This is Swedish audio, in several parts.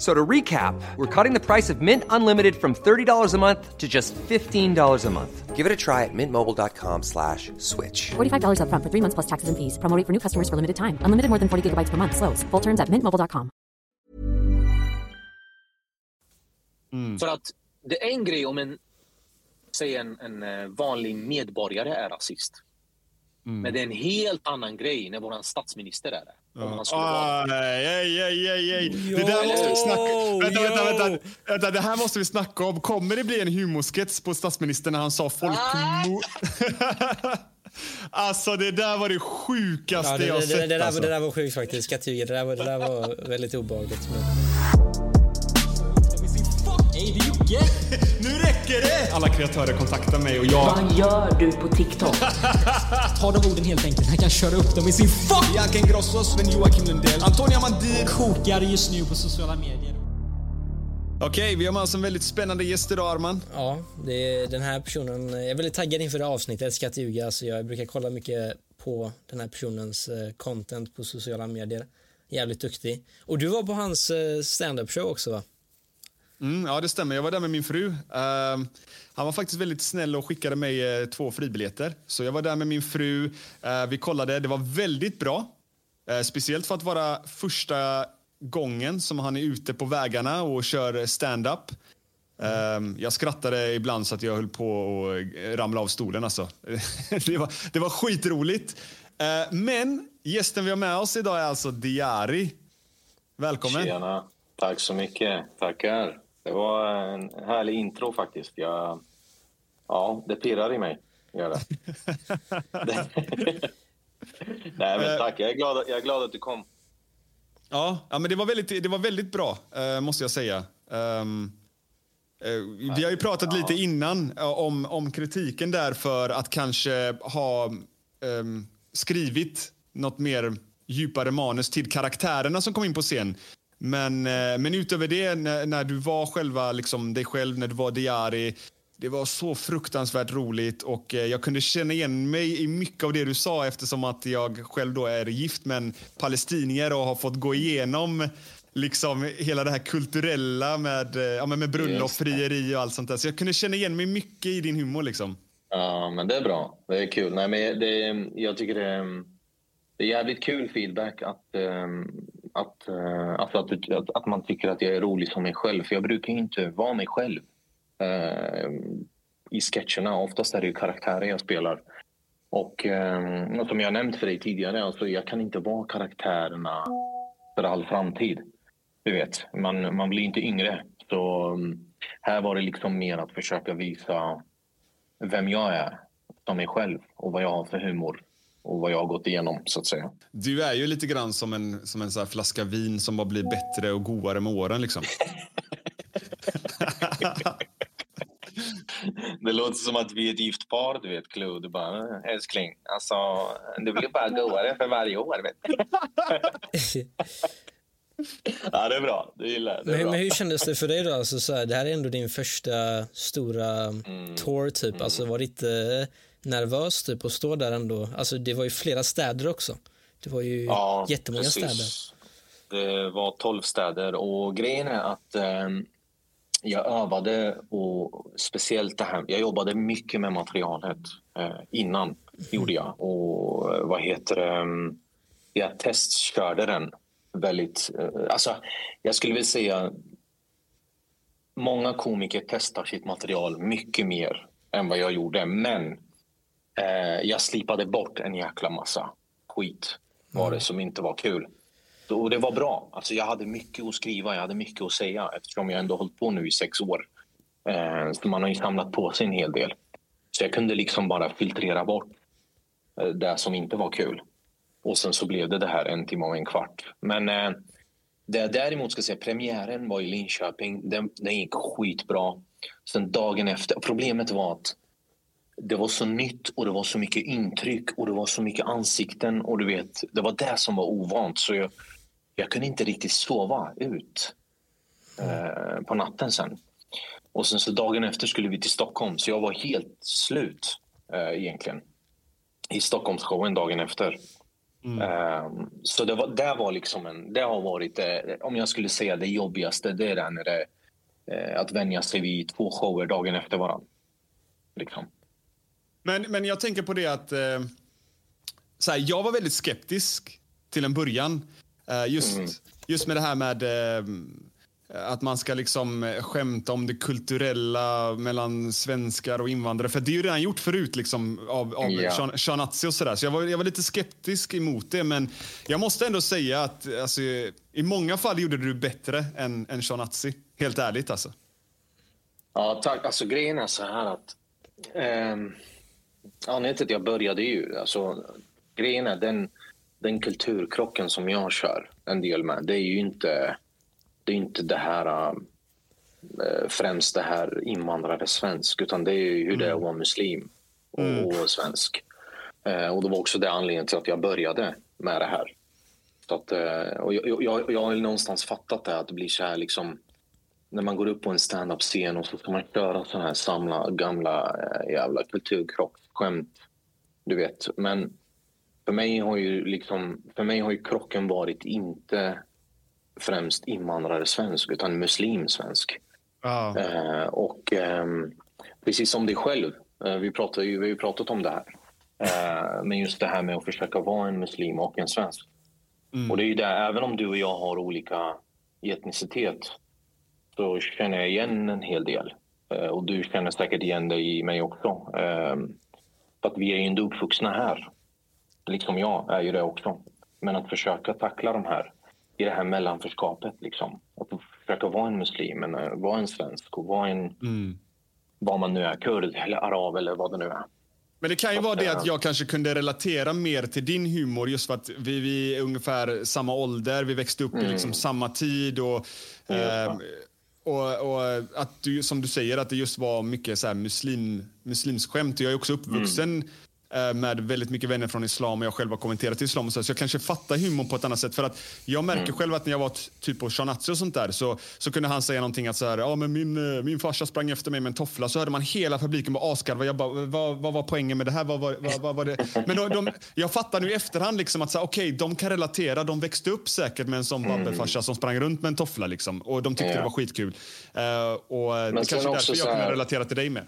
F- So to recap, we're cutting the price of Mint Unlimited from $30 a month to just $15 a month. Give it a try at mintmobile.com slash switch. $45 upfront for three months plus taxes and fees. Promo for new customers for limited time. Unlimited more than 40 gigabytes per month. Slows. Full terms at mintmobile.com. För att det är en grej om en, säg en, en eh, vanlig medborgare är rasist. Men det är en helt annan grej när vår statsminister är det. Han skulle vara det. Där måste vi snacka vänta, vänta, vänta, vänta. Det här måste vi snacka om. Kommer det bli en humorskets på statsministern när han sa folkmord? alltså det där var det sjukaste Ja, det, jag det, sett. det, det, där, alltså. det där var sjukt faktiskt. Skattuget, det där var, det där var väldigt obehagligt. Men... räcker det! Alla kreatörer kontaktar mig och jag... Vad gör du på TikTok? Ta de orden helt enkelt. Han kan köra upp dem i sin fuck! Bianca Ingrosso, Sven-Joakim Lundell, Antonia Mandir. Kokar just nu på sociala medier. Okej, vi har med oss en väldigt spännande gäst idag Arman. Ja, det är den här personen. Jag är väldigt taggad inför det här avsnittet. Jag ska inte ljuga, så jag brukar kolla mycket på den här personens eh, content på sociala medier. Jävligt duktig. Och du var på hans eh, stand-up show också va? Mm, ja, det stämmer. Jag var där med min fru. Uh, han var faktiskt väldigt snäll och skickade mig uh, två fribiljetter. Så jag var där med min fru. Uh, vi kollade. Det var väldigt bra. Eh, speciellt för att vara första gången som han är ute på vägarna och kör stand-up. Ehm, jag skrattade ibland så att jag höll på att ramla av stolen. Alltså. det, var, det var skitroligt. Men gästen vi har med oss idag är alltså Diari. Välkommen. Tjena. Tack så mycket. Tackar. Det var en härlig intro faktiskt. Jag, ja, det pirrar i mig. Gör det. Nej, men tack. Jag är, glad, jag är glad att du kom. Ja, ja men det var väldigt, det var väldigt bra, eh, måste jag säga. Eh, vi har ju pratat lite innan eh, om, om kritiken där för att kanske ha ehm, skrivit något mer djupare manus till karaktärerna som kom in på scen. Men, eh, men utöver det, när, när du var själva liksom, dig själv, när du var Diari, det var så fruktansvärt roligt och eh, jag kunde känna igen mig i mycket av det du sa eftersom att jag själv då är gift med en palestinier och har fått gå igenom liksom hela det här kulturella med, eh, ja, med bröllop, frieri och allt sånt där. Så jag kunde känna igen mig mycket i din humor liksom. Ja, men det är bra. Det är kul. Nej, men det, jag tycker det, är- det är jävligt kul feedback att, ehm, att, eh, alltså att, att, att man tycker att jag är rolig som mig själv. För jag brukar ju inte vara mig själv eh, i sketcherna. Oftast är det ju karaktärer jag spelar. Och eh, som jag nämnt för dig tidigare, alltså jag kan inte vara karaktärerna för all framtid. Du vet, man, man blir inte yngre. Så mm, här var det liksom mer att försöka visa vem jag är som mig själv och vad jag har för humor och vad jag har gått igenom så att säga. Du är ju lite grann som en, som en så här flaska vin som bara blir bättre och godare med åren liksom. Det låter som att vi är ett gift par, du vet, Clue. Du bara, älskling, alltså, du blir bara godare för varje år, vet du. ja, det är bra. Det gillar jag. Det Men, bra. men hur kändes det för dig då? Alltså, så här, det här är ändå din första stora Mm. tour typ. Alltså var det inte nervös typ att stå där ändå? Alltså det var ju flera städer också. Det var ju Ja, jättemånga precis. städer. Det var 12 städer och grejen är att eh, jag övade och speciellt det här. Jag jobbade mycket med materialet eh, innan gjorde jag och eh, vad heter det? mm, Jag testkörde den väldigt. Eh, alltså, jag skulle vilja säga. Många komiker testar sitt material mycket mer än vad jag gjorde, men eh, jag slipade bort en jäkla massa skit var det som inte var kul. Och det var bra. Alltså jag hade mycket att skriva, jag hade mycket att säga eftersom jag ändå hållit på nu i sex år. Eh, så man har ju samlat på sig en hel del. Så jag kunde liksom bara filtrera bort eh, det som inte var kul. Och sen så blev det det här en timme och en kvart. Men eh, det jag däremot ska säga, premiären var i Linköping. Den, den gick skitbra. Sen dagen efter, problemet var att det var så nytt och det var så mycket intryck och det var så mycket ansikten och du vet, det var det som var ovant. Så jag, jag kunde inte riktigt sova ut eh, på natten sen. Och sen så dagen efter skulle vi till Stockholm så jag var helt slut eh, egentligen. I Stockholmsshowen dagen efter. Eh, så det var, det var liksom en, det har varit, eh, om jag skulle säga det jobbigaste, det är det när det eh, att vänja sig vid två shower dagen efter varandra. Liksom. Men, men jag tänker på det att eh, så här, jag var väldigt skeptisk till en början. Eh, just, just med det här med eh, att man ska liksom eh, skämta om det kulturella mellan svenskar och invandrare. För det är ju redan gjort förut liksom, av, av. Sean- Shanazi och sådär. Så jag var, jag var lite skeptisk emot det. Men jag måste ändå säga att alltså, i många fall gjorde du bättre än, än Shanazi. Helt ärligt alltså. Ja, tack. Alltså grejen är så här att... ehm, anledningen till att jag började ju... Alltså, grejen är den, den kulturkrocken som jag kör en del med, det är ju inte det, är inte det här... eh, främst det här invandrare svensk, utan det är ju hur det är att vara muslim och, och svensk. Eh, och det var också det anledningen till att jag började med det här. Så att, eh, och jag, jag, jag har någonstans fattat det, att det blir så här liksom när man går upp på en stand-up-scen och så ska man köra sådana här samla gamla jävla kulturkrocksskämt. Du vet. Men för mig har ju liksom, för mig har ju krocken varit inte främst invandrare svensk utan muslim svensk. Ja. Eh, och ehm, precis som dig själv, eh, vi, pratar ju, vi har ju pratat om det här. Eh, men just det här med att försöka vara en muslim och en svensk. Och det är ju det, även om du och jag har olika etnicitet så känner jag igen en hel del. Eh, och du känner säkert igen dig i mig också. Eh, för att vi är ju inte uppvuxna här. Liksom jag är ju det också. Men att försöka tackla de här i det här mellanförskapet. Liksom. Att försöka vara en muslim, eh, vara en svensk och vara en... Vad man nu är, kurd eller arab eller vad det nu är. Men det kan ju vara det att jag kanske kunde relatera mer till din humor just för att vi, vi är ungefär samma ålder, vi växte upp i liksom samma tid och, ehm, och, och att du, som du säger, att det just var mycket så här muslim, muslimskämt. Jag är också uppvuxen mm med väldigt mycket vänner från islam och jag själv har kommenterat islam och så, så jag kanske fattar humor på ett annat sätt. För att jag märker själv att när jag var typ på Shanazi och sånt där så, så kunde han säga någonting att så här, ja men min, eh, min farsa sprang efter mig med en toffla så hörde man hela publiken bara asgarva. Jag bara, vad, vad var poängen med det här? Vad, vad, vad var det? Men de, de, jag fattar nu i efterhand liksom att så här, okej, de kan relatera. De växte upp säkert med en sån babbefarsa som sprang runt med en toffla liksom och de tyckte Ja. det var skitkul. Eh, och eh, det kanske är därför jag kunde relatera till dig mer.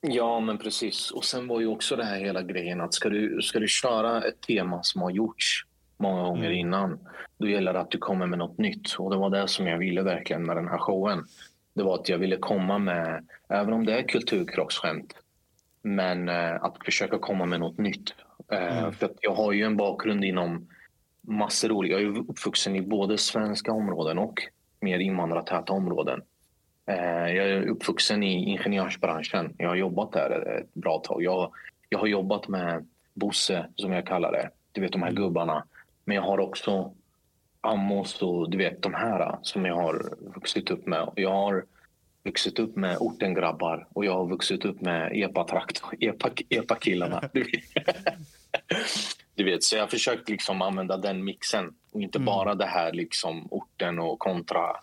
Ja, men precis. Och sen var ju också det här hela grejen att ska du, ska du köra ett tema som har gjorts många gånger innan, då gäller det att du kommer med något nytt. Och det var det som jag ville verkligen med den här showen. Det var att jag ville komma med, även om det är kulturkrocksskämt, men eh, att försöka komma med något nytt. Eh, För att jag har ju en bakgrund inom massor olika, jag är uppvuxen i både svenska områden och mer invandrartäta områden. Eh, Jag är uppvuxen i ingenjörsbranschen. Jag har jobbat där ett bra tag. Jag, jag har jobbat med Bosse, som jag kallar det. Du vet, de här gubbarna. Men jag har också Amos och du vet, de här som jag har vuxit upp med. Jag har vuxit upp med ortengrabbar och jag har vuxit upp med epatrakt, epa, epakillarna. Du vet. du vet, så jag har försökt liksom använda den mixen och inte bara det här liksom orten och kontra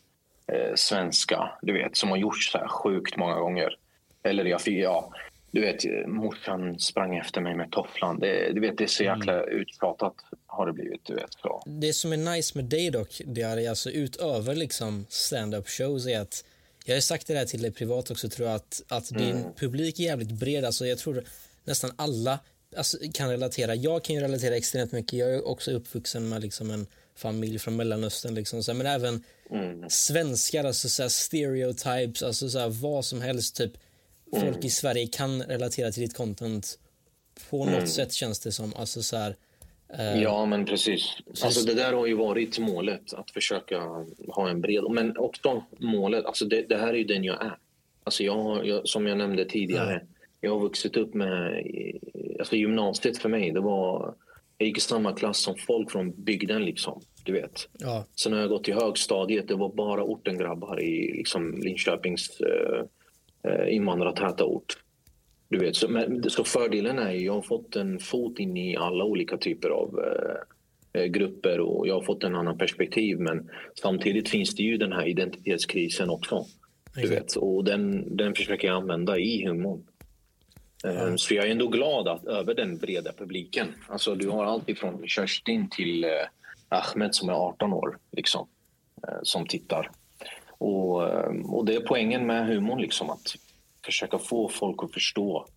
eh, svenska, du vet, som har gjorts så här sjukt många gånger. Eller jag, fick- ja, du vet, morsan sprang efter mig med tofflan. Det, du vet, det är så jäkla mm. utpratat har det blivit. Du vet, så. Det som är nice med dig dock, det är alltså utöver liksom stand-up shows är att jag har sagt det där till dig privat också tror jag att, att mm. din publik är jävligt bred. Alltså jag tror nästan alla alltså, kan relatera. Jag kan ju relatera extremt mycket. Jag är också uppvuxen med liksom en familj från Mellanöstern. Liksom, så, men även mm. svenskar, alltså så här, stereotypes, alltså så här, vad som helst. Typ, mm. Folk i Sverige kan relatera till ditt content på något mm. sätt känns det som. Alltså, så här, eh, ja, men precis. Alltså, det där har ju varit målet, att försöka ha en bred... Men också målet, alltså det, det här är ju den jag är. Alltså jag, jag som jag nämnde tidigare, jag har vuxit upp med... Alltså gymnasiet för mig, det var jag gick i samma klass som folk från bygden. Liksom, du vet. Ja. Sen har jag gått i högstadiet. Det var bara ortengrabbar i liksom, Linköpings eh, eh, invandrartäta ort. Du vet, så, men, så fördelen är att jag har fått en fot in i alla olika typer av eh, eh, grupper och jag har fått en annan perspektiv. Men samtidigt finns det ju den här identitetskrisen också. Du vet, och den, den försöker jag använda i humorn. Mm. Så jag är ändå glad att, över den breda publiken. Alltså, du har allt ifrån Kerstin till eh, Ahmed som är 18 år liksom, eh, som tittar. Och, eh, och det är poängen med humorn, liksom, att försöka få folk att förstå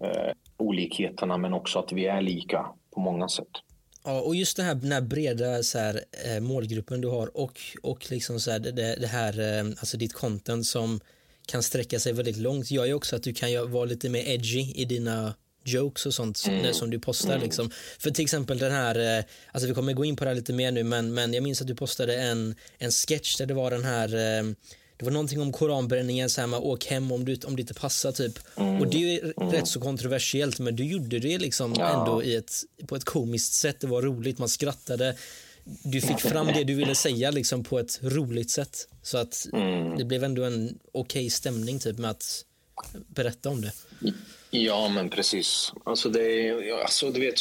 eh, olikheterna men också att vi är lika på många sätt. Ja, och just den här, den här breda så här, eh, målgruppen du har och, och liksom så här, det, det här, eh, alltså ditt content som kan sträcka sig väldigt långt gör ju också att du kan vara lite mer edgy i dina jokes och sånt mm. som du postar. Mm. Liksom. För till exempel den här, eh, alltså vi kommer gå in på det här lite mer nu, men, men jag minns att du postade en, en sketch där det var den här eh, det var någonting om koranbränningen, så här med åk hem om, du, om det inte passar typ. Mm. Och det är mm. rätt så kontroversiellt men du gjorde det liksom ja. ändå i ett, på ett komiskt sätt. Det var roligt, man skrattade du fick fram det du ville säga liksom på ett roligt sätt. Så att mm. det blev ändå en okej okay stämning typ med att berätta om det. Ja, men precis. Alltså, det är, alltså du vet,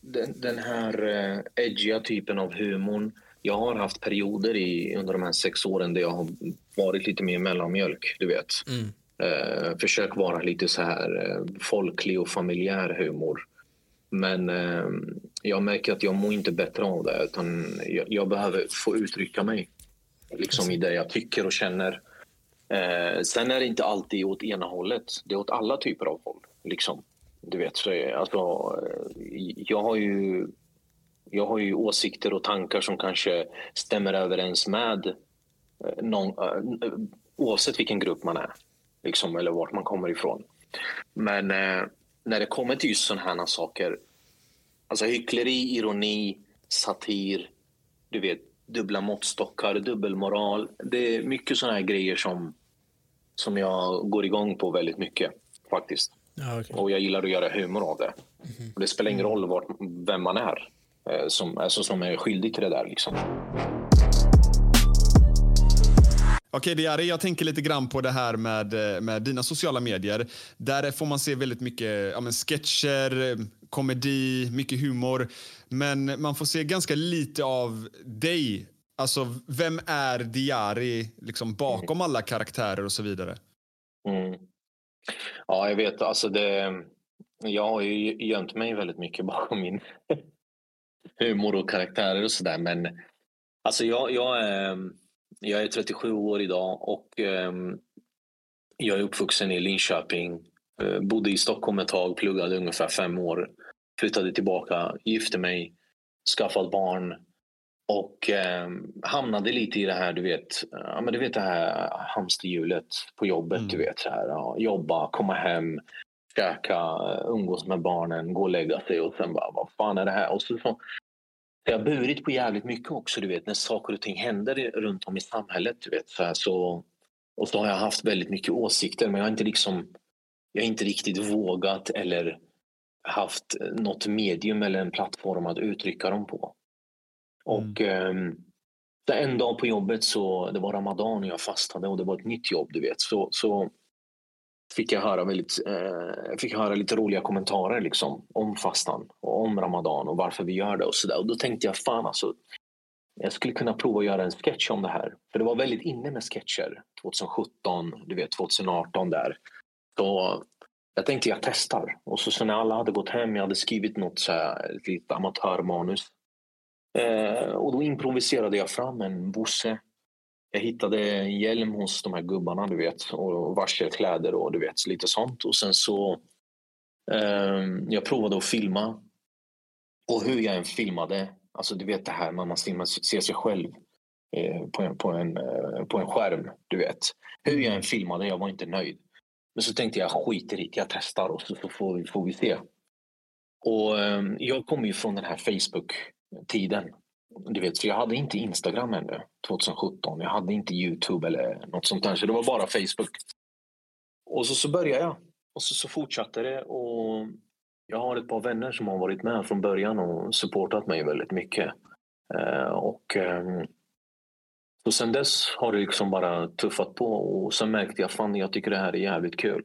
den, den här uh, edgiga typen av humorn. Jag har haft perioder i, under de här sex åren där jag har varit lite mer mellanmjölk, du vet. Mm. Uh, försök vara lite så här uh, folklig och familjär humor. Men eh, jag märker att jag mår inte bättre av det. Utan jag, jag behöver få uttrycka mig liksom i det jag tycker och känner. Eh, sen är det inte alltid åt ena hållet. Det är åt alla typer av håll. Liksom. Du vet, så, eh, alltså, eh, jag har ju jag har ju åsikter och tankar som kanske stämmer överens med eh, någon, eh, oavsett vilken grupp man är liksom, eller vart man kommer ifrån. Men eh, när det kommer till just sådana här saker, alltså hyckleri, ironi, satir, du vet, dubbla måttstockar, dubbelmoral. Det är mycket sådana här grejer som, som jag går igång på väldigt mycket faktiskt. Ja, okay. Och jag gillar att göra humor av det. Mm. Och det spelar ingen roll vart, vem man är eh, som, alltså, som är skyldig till det där. Liksom. Okej, Diari, jag tänker lite grann på det här med, eh, med dina sociala medier. Där får man se väldigt mycket ja, men sketcher, komedi, mycket humor. Men man får se ganska lite av dig. Alltså, vem är Diari liksom, bakom alla karaktärer och så vidare? Mm. Ja, jag vet. Alltså det, jag har ju gömt mig väldigt mycket bakom min humor och karaktärer och sådär. Men alltså jag, jag är jag är 37 år idag och eh, jag är uppvuxen i Linköping. Eh, bodde i Stockholm ett tag, pluggade ungefär fem år. Flyttade tillbaka, gifte mig, skaffade barn och eh, hamnade lite i det här, du vet, ja, men du vet det här hamsterhjulet på jobbet. Mm. Du vet, så här, ja, jobba, komma hem, käka, umgås med barnen, gå och lägga sig och sen bara, vad fan är det här? Och så, så jag har burit på jävligt mycket också, du vet, när saker och ting händer runt om i samhället. Du vet, så, så och så har jag haft väldigt mycket åsikter, men jag har inte, liksom, jag har inte riktigt vågat eller haft något medium eller en plattform att uttrycka dem på. Och mm. eh, en dag på jobbet så det var ramadan och jag fastade och det var ett nytt jobb, du vet. Så, så fick jag höra, väldigt, eh, fick höra lite roliga kommentarer liksom, om fastan och om ramadan och varför vi gör det och sådär. Och då tänkte jag fan alltså, jag skulle kunna prova att göra en sketch om det här. För det var väldigt inne med sketcher 2017, du vet 2018 där. Så jag tänkte jag testar. Och så, så när alla hade gått hem, jag hade skrivit något så här, ett litet amatörmanus. Eh, och då improviserade jag fram en Bosse. Jag hittade en hjälm hos de här gubbarna, du vet. Och varselkläder och du vet, lite sånt. Och sen så... Eh, jag provade att filma. Och hur jag än filmade, alltså du vet det här när man ser sig själv eh, på, en, på, en, eh, på en skärm, du vet. Hur jag än filmade, jag var inte nöjd. Men så tänkte jag, skiter i det, jag testar och så får vi, får vi se. Och eh, jag kommer ju från den här Facebook-tiden. Du vet, för jag hade inte Instagram ännu 2017. Jag hade inte Youtube eller något sånt där. Så det var bara Facebook. Och så, så började jag. Och så, så fortsatte det. Och jag har ett par vänner som har varit med från början och supportat mig väldigt mycket. Eh, och eh, och sen dess har det liksom bara tuffat på och sen märkte jag fan jag tycker det här är jävligt kul.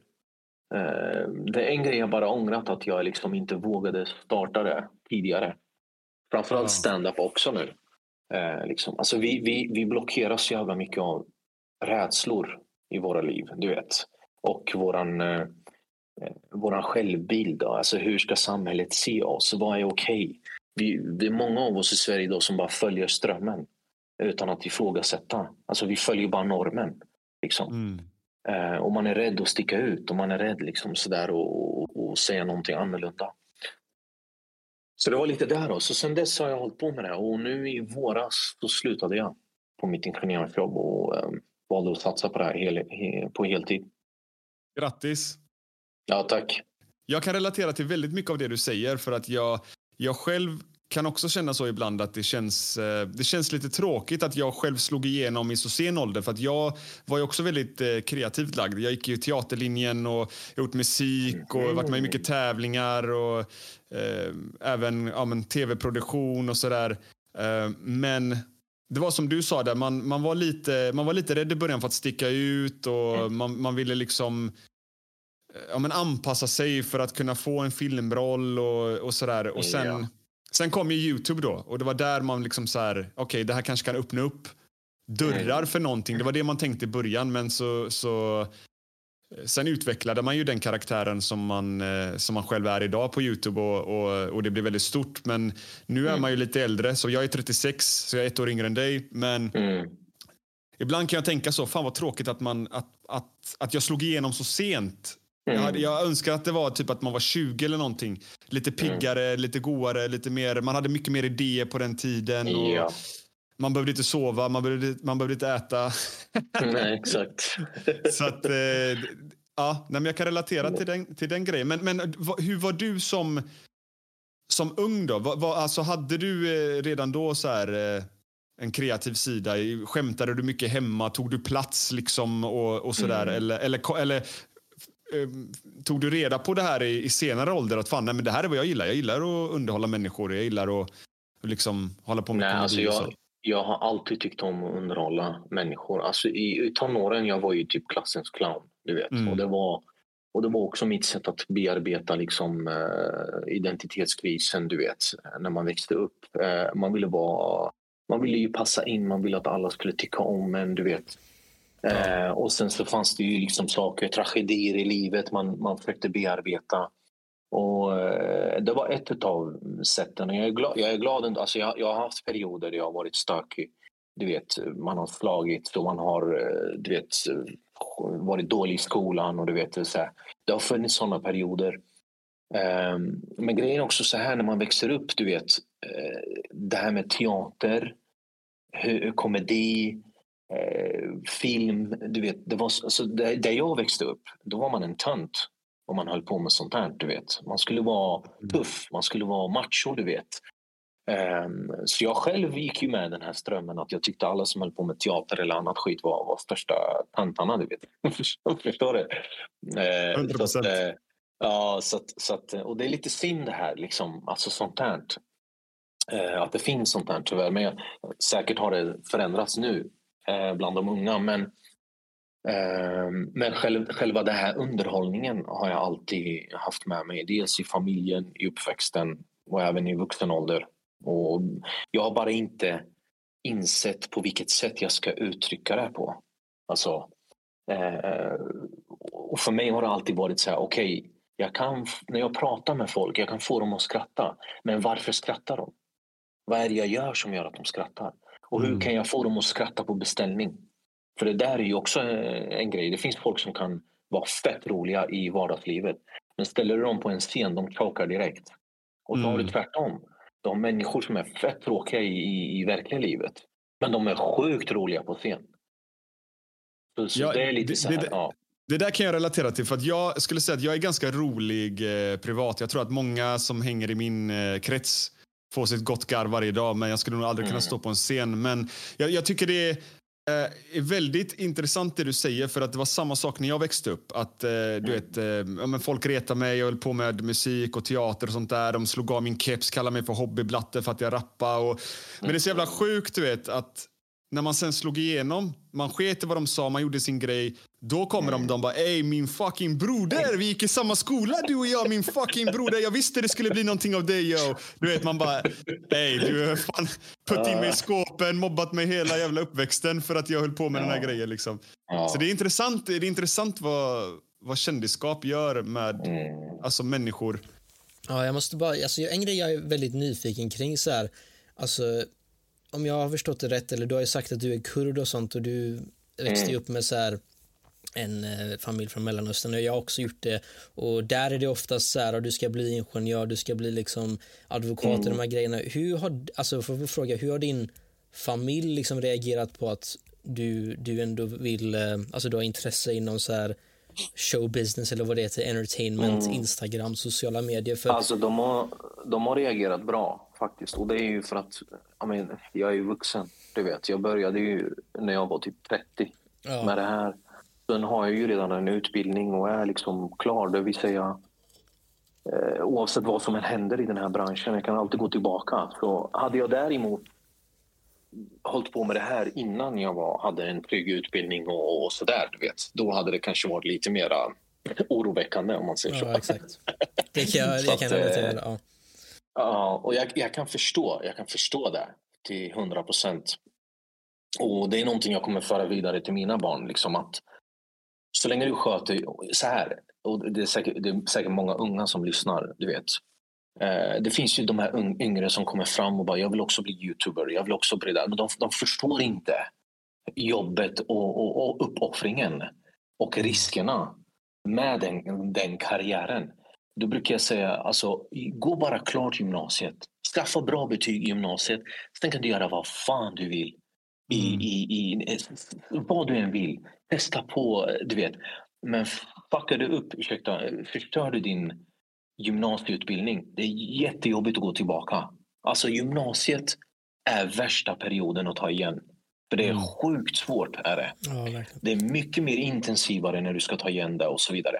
Eh, det är en grej jag bara ångrat att jag liksom inte vågade starta det tidigare. Framförallt ja. stand-up också nu. Eh, liksom. alltså vi, vi, vi blockeras så jävla mycket av rädslor i våra liv, du vet. Och våran, eh, våran självbild. Alltså hur ska samhället se oss? Vad är okej? Okay? Vi, det är många av oss i Sverige idag som bara följer strömmen utan att ifrågasätta. Alltså vi följer bara normen. Liksom. Mm. Eh, och man är rädd att sticka ut och man är rädd liksom sådär och, och, och säga någonting annorlunda. Så det var lite där. Då. Så sen dess har jag hållit på med det och nu i våras så slutade jag på mitt ingenjörsjobb och eh, valde att satsa på det här hel, he, på heltid. Grattis! Ja, tack. Jag kan relatera till väldigt mycket av det du säger för att jag, jag själv kan också känna så ibland att det känns, eh, det känns lite tråkigt att jag själv slog igenom i så sen ålder. För att jag var ju också väldigt eh, kreativt lagd. Jag gick ju teaterlinjen och gjort musik och varit med i mycket tävlingar och eh, även ja, tv-produktion och sådär. Eh, men det var som du sa, där, man, man, var lite, man var lite rädd i början för att sticka ut och mm. man, man ville liksom ja, men anpassa sig för att kunna få en filmroll och, och sådär. Och sen, Sen kom ju Youtube då och det var där man liksom så här, okej okay, det här kanske kan öppna upp dörrar för någonting. Det var det man tänkte i början men så, så Sen utvecklade man ju den karaktären som man, eh, som man själv är idag på Youtube och, och, och det blev väldigt stort. Men nu är mm. man ju lite äldre, så jag är 36, så jag är ett år yngre än dig. Men mm. ibland kan jag tänka så, fan vad tråkigt att, man, att, att, att jag slog igenom så sent. Mm. Jag, jag, önskar att det var typ att man var 20 eller någonting. Lite piggare, mm. lite godare, lite mer. Man hade mycket mer idéer på den tiden. Ja. Man behövde inte sova, man behövde, man behövde inte äta. Nej, exakt. Så att, eh, ja, nej, jag kan relatera till den, till den grejen. Men, men hur var du som, som ung då? Var, var, alltså, hade du eh, redan då så här, eh, en kreativ sida? Skämtade du mycket hemma? Tog du plats liksom och, och sådär? Mm. Eller, eller, eller tog du reda på det här i, i, senare ålder? Att fan, nej, men det här är vad jag gillar. Jag gillar att underhålla människor. Jag gillar att liksom hålla på med nej, alltså jag, jag har alltid tyckt om att underhålla människor. Alltså i, i tonåren jag var ju typ klassens clown. Du vet. Mm. Och, det var, och det var också mitt sätt att bearbeta liksom, uh, identitetskrisen, du vet, när man växte upp. Uh, man ville vara man ville ju passa in, man ville att alla skulle tycka om en. Du vet. Eh, och sen så fanns det ju liksom saker, tragedier i livet man, man försökte bearbeta. Och eh, det var ett av sätten. Jag är glad, jag är glad alltså jag, jag har haft perioder där jag har varit stökig. Du vet, man har slagit och man har eh, du vet, varit dålig i skolan. Och du vet, så här. Det har funnits såna perioder. Eh, men grejen är också så här när man växer upp, du vet, eh, det här med teater, komedi, film. Du vet, det var, alltså, där, jag växte upp, då var man en tönt om man höll på med sånt här. Du vet. Man skulle vara mm. tuff, man skulle vara macho, du vet. Um, så jag själv gick ju med den här strömmen att jag tyckte alla som höll på med teater eller annat skit var, var största töntarna, du vet. Förstår du? Uh, 100%. Så att, uh, ja, så att, så att, och det är lite synd det här, liksom, alltså sånt här. Uh, att det finns sånt här tyvärr. Men jag, säkert har det förändrats nu. Eh, bland de unga. Men, eh, men själv, själva den här underhållningen har jag alltid haft med mig. Dels i familjen, i uppväxten och även i vuxen ålder. Och jag har bara inte insett på vilket sätt jag ska uttrycka det på. Alltså, eh, och för mig har det alltid varit så här, okej, okay, Jag kan, när jag pratar med folk, jag kan få dem att skratta. Men varför skrattar de? Vad är det jag gör som gör att de skrattar? Och hur Mm. kan jag få dem att skratta på beställning? För det där är ju också eh, en grej. Det finns folk som kan vara fett roliga i vardagslivet. Men ställer du dem på en scen, de chokar direkt. Och då har du Mm. tvärtom. De människor som är fett tråkiga i, i, i verkliga livet. Men de är sjukt roliga på scen. Så, så Ja, det är lite det- så här, det- ja. Det där kan jag relatera till. för att Jag skulle säga att jag är ganska rolig eh, privat. Jag tror att många som hänger i min eh, krets får sitt gott garv varje dag. Men jag skulle nog aldrig kunna Mm. stå på en scen. Men jag, jag tycker det är, eh, är väldigt intressant det du säger. För att det var samma sak när jag växte upp. Att eh, Mm. du vet, eh, ja, men folk retade mig. Jag höll på med musik och teater och sånt där. De slog av min keps, kallade mig för hobbyblatte för att jag rappade. Och, men det är så jävla sjukt du vet att när man sen slog igenom, man sket i vad de sa, man gjorde sin grej. Då kommer de de bara, ey min fucking broder, vi gick i samma skola du och jag, min fucking broder. Jag visste det skulle bli någonting av dig yo. Du vet man bara, ey du har fan putt in mig i skåpen, mobbat mig hela jävla uppväxten för att jag höll på med den här grejen liksom. Ja. Så det är intressant, det är intressant vad, vad kändisskap gör med Mm. alltså människor. Ja, jag måste bara, alltså en grej jag är väldigt nyfiken kring så här, alltså om jag har förstått det rätt, eller du har ju sagt att du är kurd och sånt och du växte ju upp med så här en eh, familj från Mellanöstern jag har också gjort det och där är det oftast så här att du ska bli ingenjör, du ska bli liksom advokat och de här grejerna. Hur har, alltså för att fråga, hur har din familj liksom reagerat på att du, du ändå vill, eh, alltså du har intresse inom så här showbusiness eller vad det heter, entertainment, Instagram, sociala medier. För, Alltså de har, de har reagerat bra faktiskt. Och det är ju för att jag, men, jag är ju vuxen. Du vet, jag började ju när jag var typ 30 Ja. med det här. Sen har jag ju redan en utbildning och är liksom klar. Det vill säga eh, oavsett vad som än händer i den här branschen. Jag kan alltid gå tillbaka. Så hade jag däremot hållit på med det här innan jag var, hade en trygg utbildning och, och sådär, du vet. Då hade det kanske varit lite mer oroväckande om man säger så. ja, exakt. Det kan jag, Så jag kan eh, relatera till. Ja. Ja, och jag, jag kan förstå. Jag kan förstå det till hundra procent. Och det är någonting jag kommer föra vidare till mina barn. Liksom att så länge du sköter så här. Och det är, säkert, det är säkert många unga som lyssnar, du vet. Eh, det finns ju de här yngre som kommer fram och bara jag vill också bli youtuber, jag vill också bli det. Men de, de förstår inte jobbet och, och, och uppoffringen och riskerna med den, den karriären. Då brukar jag säga, alltså, gå bara klart gymnasiet. Skaffa bra betyg i gymnasiet. Sen kan du göra vad fan du vill. I, Mm. i, i, vad du än vill. Testa på, du vet. Men fuckar du upp, ursäkta, förstör du din gymnasieutbildning, det är jättejobbigt att gå tillbaka. Alltså gymnasiet är värsta perioden att ta igen. För det är Mm. sjukt svårt. Är det. Ja. Det är mycket mer intensivare när du ska ta igen det och så vidare.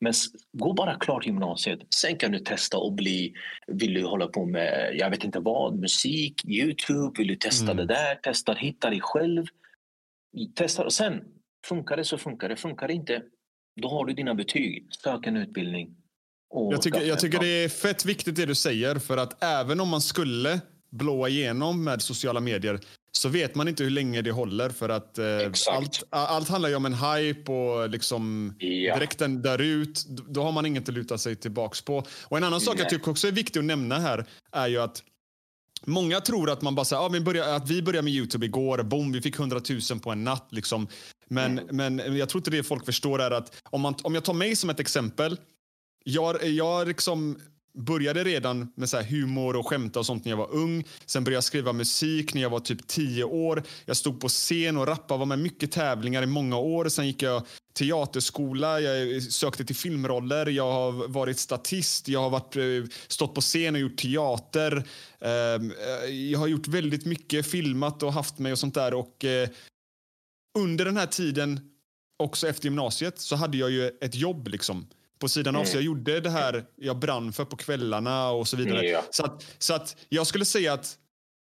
Men gå bara klart gymnasiet. Sen kan du testa och bli... Vill du hålla på med jag vet inte vad, musik, Youtube? Vill du testa Mm. det där? Testa hitta dig själv. Testa och sen, funkar det så funkar det. Funkar det inte, då har du dina betyg. Sök en utbildning. Och Jag tycker, jag tycker det är fett viktigt det du säger. För att även om man skulle blåa igenom med sociala medier så vet man inte hur länge det håller. För att eh, allt, allt handlar ju om en hype och liksom Ja. direkt den dör ut, då har man inget att luta sig tillbaks på. Och en annan sak jag Nej. tycker också är viktigt att nämna här är ju att Många tror att man bara säger, ah, vi börjar, att vi började med Youtube igår, boom, vi fick 100 000 på en natt. Liksom. Men, men jag tror inte det folk förstår är att om, man, om jag tar mig som ett exempel. Jag, jag liksom började redan med så här humor och skämta och sånt när jag var ung. Sen började jag skriva musik när jag var typ tio år. Jag stod på scen och rappade, var med mycket tävlingar i många år. Sen gick jag teaterskola, jag sökte till filmroller, jag har varit statist, jag har varit, eh, stått på scen och gjort teater. Ehm, eh, jag har gjort väldigt mycket, filmat och haft mig och sånt där. Och eh, under den här tiden, också efter gymnasiet, så hade jag ju ett jobb liksom på sidan av. Så jag gjorde det här jag brann för på kvällarna och så vidare. Ja. Så, att, så att jag skulle säga att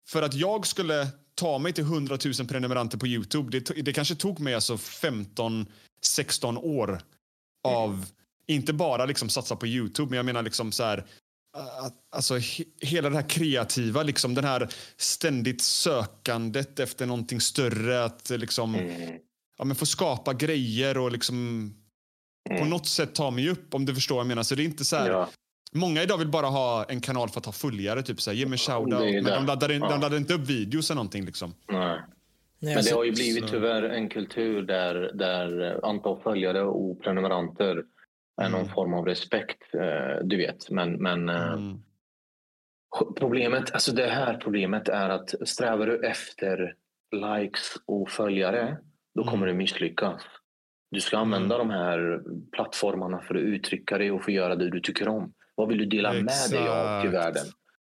för att jag skulle ta mig till 100 000 prenumeranter på Youtube, det, det kanske tog mig alltså 15, 16 år av, inte bara liksom satsa på Youtube, men jag menar liksom så här, alltså he, hela det här kreativa, liksom den här ständigt sökandet efter någonting större, att liksom, ja, men få skapa grejer och liksom på något sätt ta mig upp om du förstår vad jag menar. Så det är inte så här, Ja. Många idag vill bara ha en kanal för att ha följare, typ så här, ge mig shoutout. Men de laddar, in, Ja. de laddar inte upp videos eller någonting liksom. Nej. Men det har ju blivit tyvärr en kultur där, där antal följare och prenumeranter är någon form av respekt. eh, Du vet, men, men eh, Mm. problemet, alltså det här problemet är att strävar du efter likes och följare, då Mm. kommer du misslyckas. Du ska använda de här plattformarna för att uttrycka dig och få göra det du tycker om. Vad vill du dela med dig av till Exakt. världen?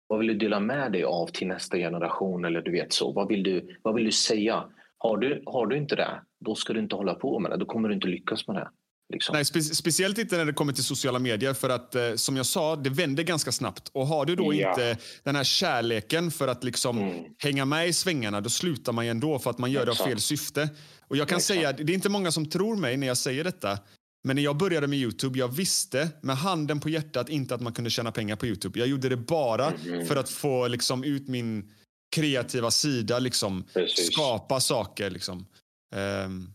Vad vill du dela med dig av till nästa generation? Eller du vet så. Vad vill du, vad vill du säga? Har du, har du inte det, då ska du inte hålla på med det. Då kommer du inte lyckas med det. Liksom. Nej, spe speciellt inte när det kommer till sociala medier. För att eh, som jag sa, det vänder ganska snabbt. Och har du då Ja. inte den här kärleken för att liksom Mm. hänga med i svängarna, då slutar man ju ändå för att man gör det av Exakt. fel syfte. Och jag kan Exakt. säga, det är inte många som tror mig när jag säger detta. Men när jag började med Youtube, jag visste med handen på hjärtat inte att man kunde tjäna pengar på Youtube. Jag gjorde det bara Mhm. för att få liksom ut min kreativa sida, liksom Precis. skapa saker liksom. Ehm,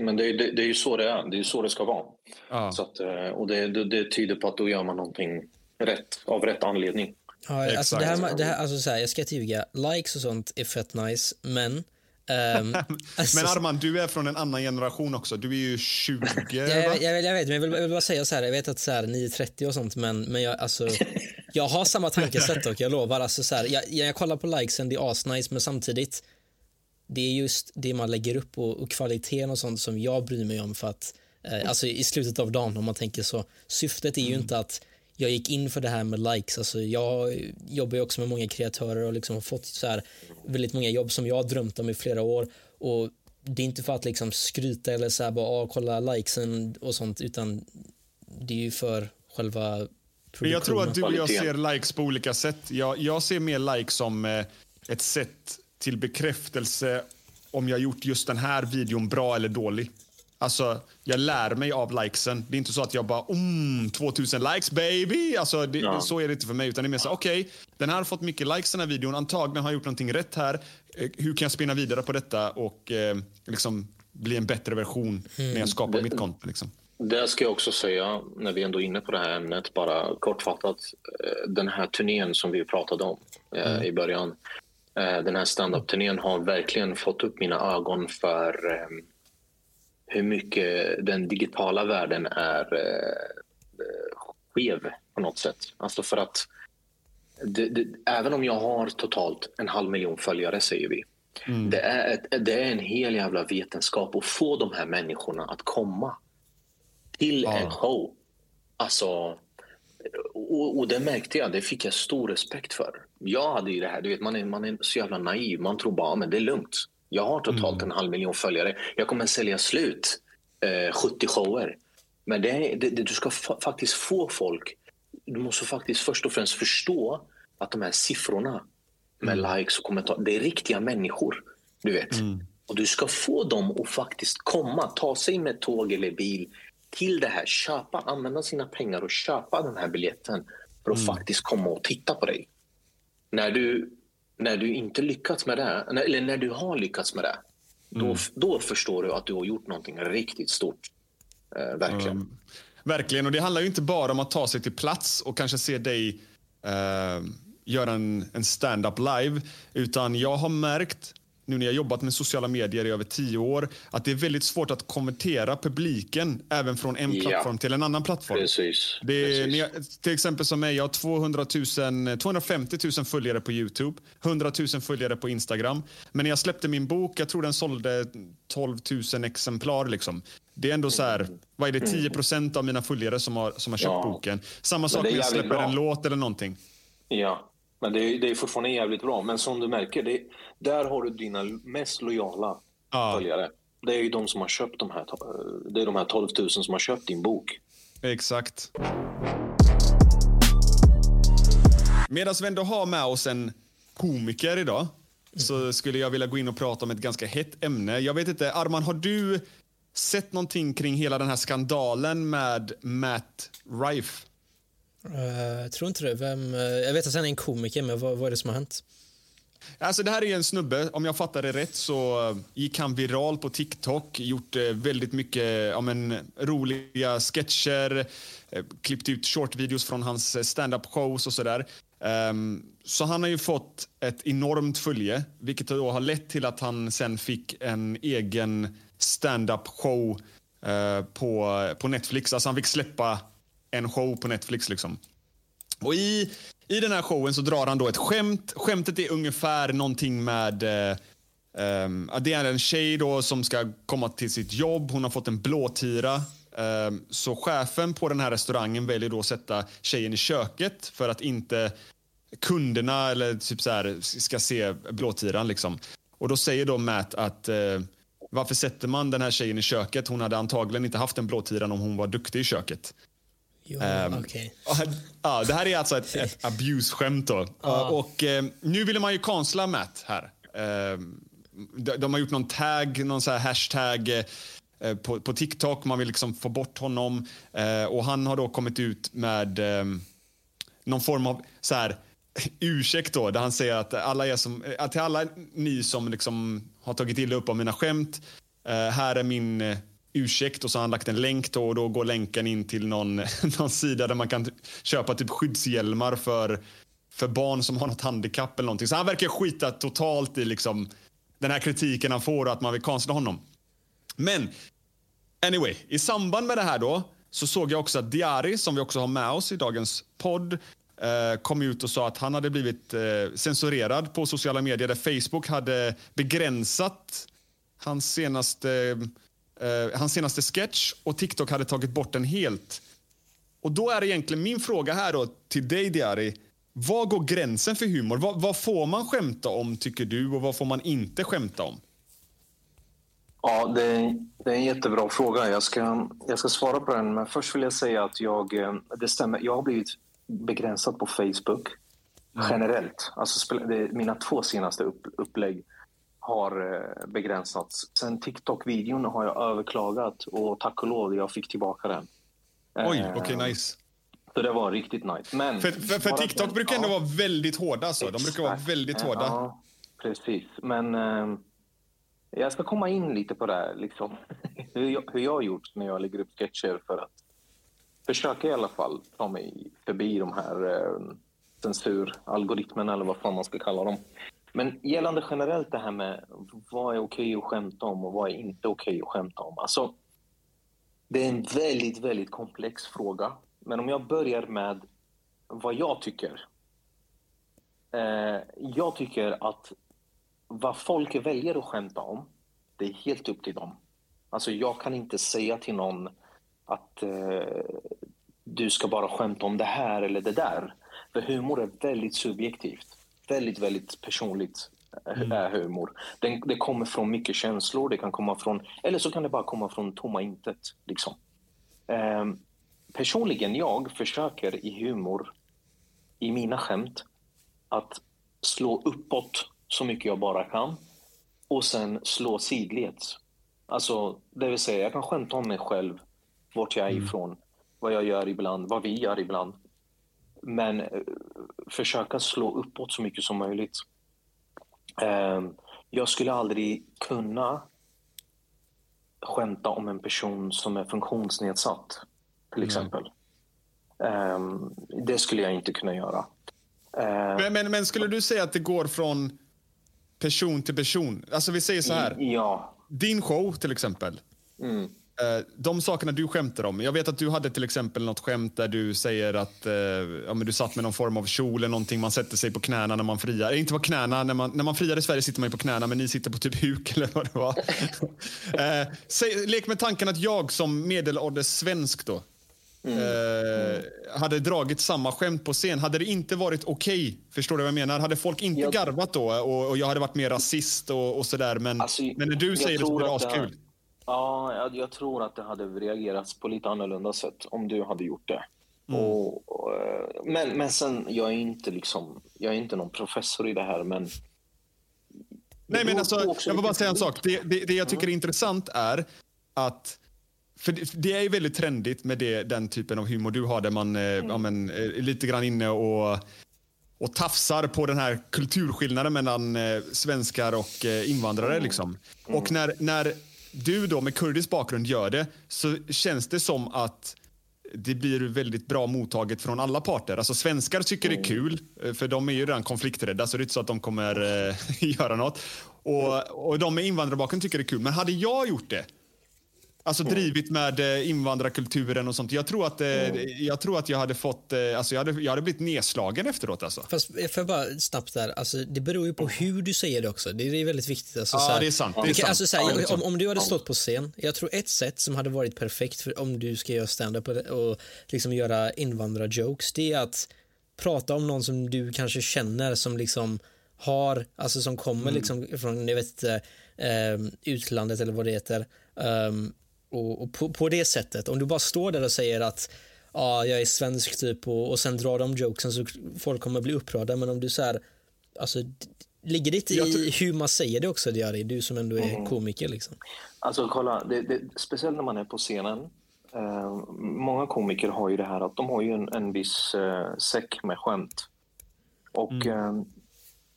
Men det, är- det, det är ju så det är. Det är ju så det ska vara. ja. Så att, eh, och det, det, det tyder på att då gör man någonting rätt, av rätt anledning. Ja, alltså det här, det här, alltså så här, jag ska inte ljuga, likes och sånt är fett nice, men... ehm, alltså, Men Arman, du är från en annan generation också. Du är ju 20, jag, jag, jag, jag vet, men jag vill, jag vill bara säga så här, jag vet att så här 9.30 och sånt, men, men jag, alltså, jag har samma tankesätt och jag lovar, alltså så här, jag, jag kollar på likesen, det är asnice, men samtidigt, det är just det man lägger upp och, och kvaliteten och sånt som jag bryr mig om för att, eh, alltså i slutet av dagen om man tänker så, syftet är ju inte att jag gick in för det här med likes, alltså jag jobbar också med många kreatörer och liksom har fått så här väldigt många jobb som jag har drömt om i flera år och det är inte för att liksom skryta eller så här bara ah, kolla likesen och sånt utan det är ju för själva Men jag tror att du och jag ser likes på olika sätt. Jag, jag ser mer likes som eh, ett sätt till bekräftelse om jag gjort just den här videon bra eller dålig. Alltså, jag lär mig av likesen. Det är inte så att jag bara mm, 2000 likes baby. Alltså, det, Ja. Så är det inte för mig. Utan det är mer så okej, den här har fått mycket likes den här videon. Antagligen har jag gjort någonting rätt här. Eh, hur kan jag spinna vidare på detta och eh, liksom bli en bättre version när jag skapar mitt content? Liksom. Det ska jag också säga, när vi ändå är inne på det här ämnet, bara kortfattat. eh, Den här turnén som vi pratade om eh, i början. eh, Den här standup-turnén har verkligen fått upp mina ögon för eh, hur mycket den digitala världen är eh, skev på något sätt. Alltså för att det, det, även om jag har totalt en halv miljon följare, säger vi. Det, är ett, det är en hel jävla vetenskap att få de här människorna att komma till en show. Alltså, och, och det märkte jag, det fick jag stor respekt för. Jag hade ju det här, du vet, man är, man är så jävla naiv. Man tror bara, men det är lugnt. Jag har totalt en halv miljon följare. Jag kommer sälja slut eh, 70 shower. Men det, det, det, du ska fa- faktiskt få folk... Du måste faktiskt först och främst förstå att de här siffrorna med likes och kommentarer, det är riktiga människor. Du vet. Och du ska få dem att faktiskt komma, ta sig med tåg eller bil till det här, köpa, använda sina pengar och köpa den här biljetten för att faktiskt komma och titta på dig. När du, när du inte lyckats med det, eller när du har lyckats med det, då, då förstår du att du har gjort någonting riktigt stort. Eh, verkligen. Verkligen. Och det handlar ju inte bara om att ta sig till plats och kanske se dig eh, göra en, en stand-up live. Utan jag har märkt, nu när jag jobbat med sociala medier i över tio år, att det är väldigt svårt att konvertera publiken även från en Ja. plattform till en annan plattform. Precis. Det är, precis. jag, till exempel som mig, jag har 200 000, 250 000 följare på Youtube, 100 000 följare på Instagram. Men när jag släppte min bok, jag tror den sålde 12 000 exemplar. Liksom. Det är ändå så här, vad är det, 10 procent av mina följare som har, som har köpt Ja. boken. Samma sak när jag släpper bra. en låt eller någonting. Ja, men det är, det är fortfarande jävligt bra. Men som du märker, det, där har du dina mest lojala Ja. följare. Det är ju de som har köpt de här, det är de här 12 000 som har köpt din bok. Exakt. Medan vi ändå har med oss en komiker idag så skulle jag vilja gå in och prata om ett ganska hett ämne. Jag vet inte, Arman, har du sett någonting kring hela den här skandalen med Matt Rife? Uh, jag tror inte det. Vem, uh, jag vet att han är en komiker, men vad, vad är det som har hänt? Alltså det här är en snubbe, om jag fattar det rätt så eh, gick han viral på TikTok, gjort väldigt mycket ja, men, roliga sketcher, klippt ut shortvideos från hans stand-up shows och sådär. Um, så han har ju fått ett enormt följe, vilket då har lett till att han sen fick en egen stand-up show uh, på, på Netflix. Alltså han fick släppa en show på Netflix liksom. Och i, i den här showen så drar han då ett skämt. Skämtet är ungefär någonting med Eh, um, det är en tjej då som ska komma till sitt jobb. Hon har fått en blåtira. Um, så chefen på den här restaurangen väljer då att sätta tjejen i köket för att inte kunderna eller typ så här, ska se blåtiran. Liksom. Och då säger då Matt att eh, varför sätter man den här tjejen i köket? Hon hade antagligen inte haft en blåtiran om hon var duktig i köket. Jo, um, okay. ja, det här är alltså ett, ett abuse-skämt. Ah. Och, uh, nu vill man ju kansla Matt här. Uh, de, de, har gjort någon tag, någon så hashtag uh, på, på, TikTok. Man vill liksom få bort honom. och Han har då kommit ut med någon form av så här, ursäkt då, där han säger att alla är som, att till alla ni som liksom har tagit illa upp av mina skämt, här är min ursäkt och så har han lagt en länk då, och då går länken in till någon, någon sida där man kan köpa typ skyddshjälmar för, för barn som har något handikapp eller någonting. Så han verkar skita totalt i liksom den här kritiken han får och att man vill kansla honom. Men anyway, i samband med det här då så såg jag också att Diari, som vi också har med oss i dagens podd, eh, kom ut och sa att han hade blivit eh, censurerad på sociala medier där Facebook hade begränsat hans senaste eh, hans senaste sketch och TikTok hade tagit bort den helt. Och då är egentligen min fråga här då till dig Diari. Vad går gränsen för humor? Vad, vad, får man skämta om tycker du och vad får man inte skämta om? Ja, det är, det är en jättebra fråga. Jag ska, jag ska svara på den. Men först vill jag säga att jag, eh, det stämmer, jag har blivit begränsad på Facebook mm. generellt. Alltså, det, mina två senaste upp, upplägg har eh, begränsats. Sen TikTok-videon har jag överklagat och tack och lov, jag fick tillbaka den. Oj, okej, okay, eh, nice. Så det var riktigt nice. Men för, för, för TikTok den, brukar ändå ja. vara väldigt hårda. Så. De brukar vara väldigt hårda. Ja, precis. Men eh, jag ska komma in lite på det här, liksom. hur, jag, hur jag har gjort när jag lägger upp sketcher för att försöka i alla fall ta mig förbi de här eh, censuralgoritmerna eller vad fan man ska kalla dem. Men gällande generellt det här med vad är okej att skämta om och vad är inte okej att skämta om. Alltså, det är en väldigt, väldigt komplex fråga. Men om jag börjar med vad jag tycker. Eh, jag tycker att vad folk väljer att skämta om, det är helt upp till dem. Alltså jag kan inte säga till någon att eh, du ska bara skämta om det här eller det där. För humor är väldigt subjektivt väldigt, väldigt personligt mm. är humor. Den, det kommer från mycket känslor, det kan komma från, eller så kan det bara komma från tomma intet. Liksom. Eh, personligen, jag försöker i humor, i mina skämt, att slå uppåt så mycket jag bara kan och sen slå sidleds. Alltså, det vill säga, jag kan skämta om mig själv, vart jag är mm. ifrån, vad jag gör ibland, vad vi gör ibland. Men eh, försöka slå uppåt så mycket som möjligt. Ehm, jag skulle aldrig kunna skämta om en person som är funktionsnedsatt, till exempel. Mm. Det skulle jag inte kunna göra. Ehm, men, men, men, skulle du säga att det går från person till person? Alltså vi säger så här. Ja. Din show till exempel. Mm. Eh, de sakerna du skämtar om. Jag vet att du hade till exempel något skämt där du säger att eh, ja, men du satt med någon form av kjol eller någonting. Man sätter sig på knäna när man friar. Inte på knäna, när man, när man friar i Sverige sitter man på knäna men ni sitter på typ huk eller vad det var. eh, säg, lek med tanken att jag som medelålders svensk då Mm. Eh, hade dragit samma skämt på scen. Hade det inte varit okej? Okay, förstår du vad jag menar? Hade folk inte jag... garvat då och, och, jag hade varit mer rasist och, och sådär. Men, alltså, men när du säger det så blir det askul. Ja, jag, jag, tror att det hade reagerats på lite annorlunda sätt om du hade gjort det. Mm. Och, och, men, men sen, jag är inte liksom, jag är inte någon professor i det här, men... Nej, men alltså, jag vill bara säga en sak. Det, det, det jag tycker är intressant är att för det, det, är väldigt trendigt med det, den typen av humor du har där man mm. ja, men, är lite grann inne och och tafsar på den här kulturskillnaden mellan eh, svenskar och eh, invandrare. Liksom. Och när, när du då med kurdisk bakgrund gör det så känns det som att det blir väldigt bra mottaget från alla parter. Alltså svenskar tycker det är kul, eh, för de är ju redan konflikträdda så det är inte så att de kommer eh, göra något. Och, och de med invandrarbakgrund tycker det är kul. Men hade jag gjort det, Alltså drivit med eh, invandrarkulturen och sånt. Jag tror att, eh, jag, tror att jag hade fått, eh, alltså jag hade, jag hade blivit nedslagen efteråt alltså. Fast får jag bara snabbt där, alltså, det beror ju på hur du säger det också. Det är väldigt viktigt. Alltså, Ja, så här- det är sant, det är sant. Alltså, så här, Ja, om, om du hade stått på scen, jag tror ett sätt som hade varit perfekt för om du ska göra stand-up och, liksom göra invandrarjokes, det är att prata om någon som du kanske känner som liksom har, alltså som kommer Mm. liksom från, jag vet inte, eh, utlandet eller vad det heter. Ehm, och och på, på det sättet, om du bara står där och säger att ja, jag är svensk typ och, och sen drar de jokesen så folk kommer bli upprörda. Men om du så här, alltså, ligger det inte i hur man säger det också, Diari? Du som ändå är Mm. komiker liksom. Alltså kolla, det, det, speciellt när man är på scenen. Eh, många komiker har ju det här att de har ju en, en viss eh, säck med skämt. Och eh,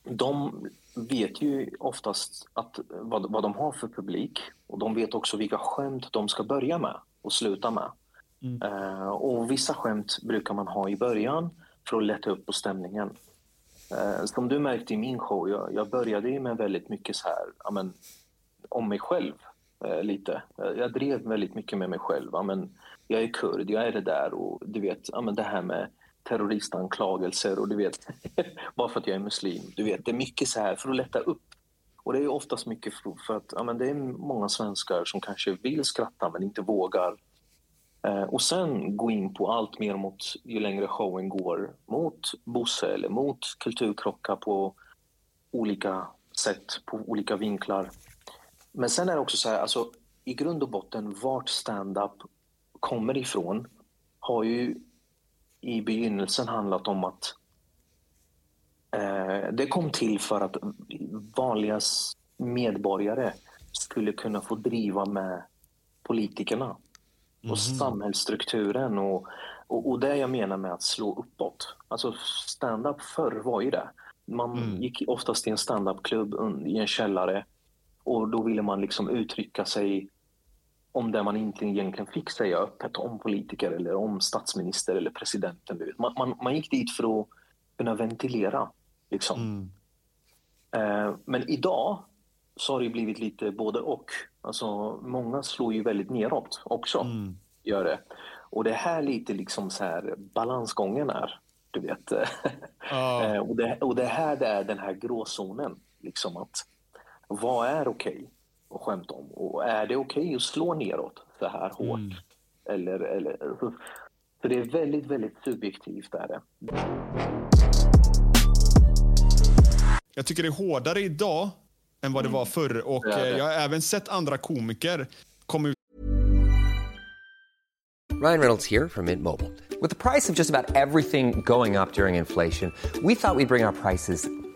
de vet ju oftast att, vad, vad de har för publik. Och de vet också vilka skämt de ska börja med och sluta med. Eh, och vissa skämt brukar man ha i början för att lätta upp på stämningen. Eh, som du märkte i min show, jag, jag började ju med väldigt mycket så här, ja, men, om mig själv eh, lite. Jag drev väldigt mycket med mig själv. Ja, men, jag är kurd, jag är det där och du vet, ja, men det här med terroristanklagelser och du vet, bara för att jag är muslim. Du vet, det är mycket så här för att lätta upp. Och det är oftast mycket för, för att ja, men det är många svenskar som kanske vill skratta men inte vågar. Eh, och sen gå in på allt mer mot, ju längre showen går, mot Bosse eller mot kulturkrockar på olika sätt, på olika vinklar. Men sen är det också så här, alltså, i grund och botten, vart stand-up kommer ifrån har ju i begynnelsen handlat om att eh, det kom till för att vanliga medborgare skulle kunna få driva med politikerna och samhällsstrukturen och, och, och det jag menar med att slå uppåt. Alltså stand-up förr var ju det. Man gick oftast till en stand-up-klubb i en källare och då ville man liksom uttrycka sig om det man inte egentligen fick säga öppet om politiker eller om statsminister eller presidenten. Man, man, man gick dit för att kunna ventilera. Liksom. Eh, men idag så har det blivit lite både och. Alltså, många slår ju väldigt neråt också. Gör det. Och det är här lite liksom så här balansgången är. Du vet. Eh, och, det, och det här det är den här gråzonen. Liksom att, vad är okej att skämta om? Och är det okej att slå neråt så här hårt? Eller, eller, så, så det är väldigt, väldigt subjektivt. Är det. Jag tycker det är hårdare idag än vad det var förr. Och Det är det. eh, jag har även sett andra komiker komma ut Ryan Reynolds here from Mint Mobile. With the price of just about everything going up during inflation, we thought we'd bring our prices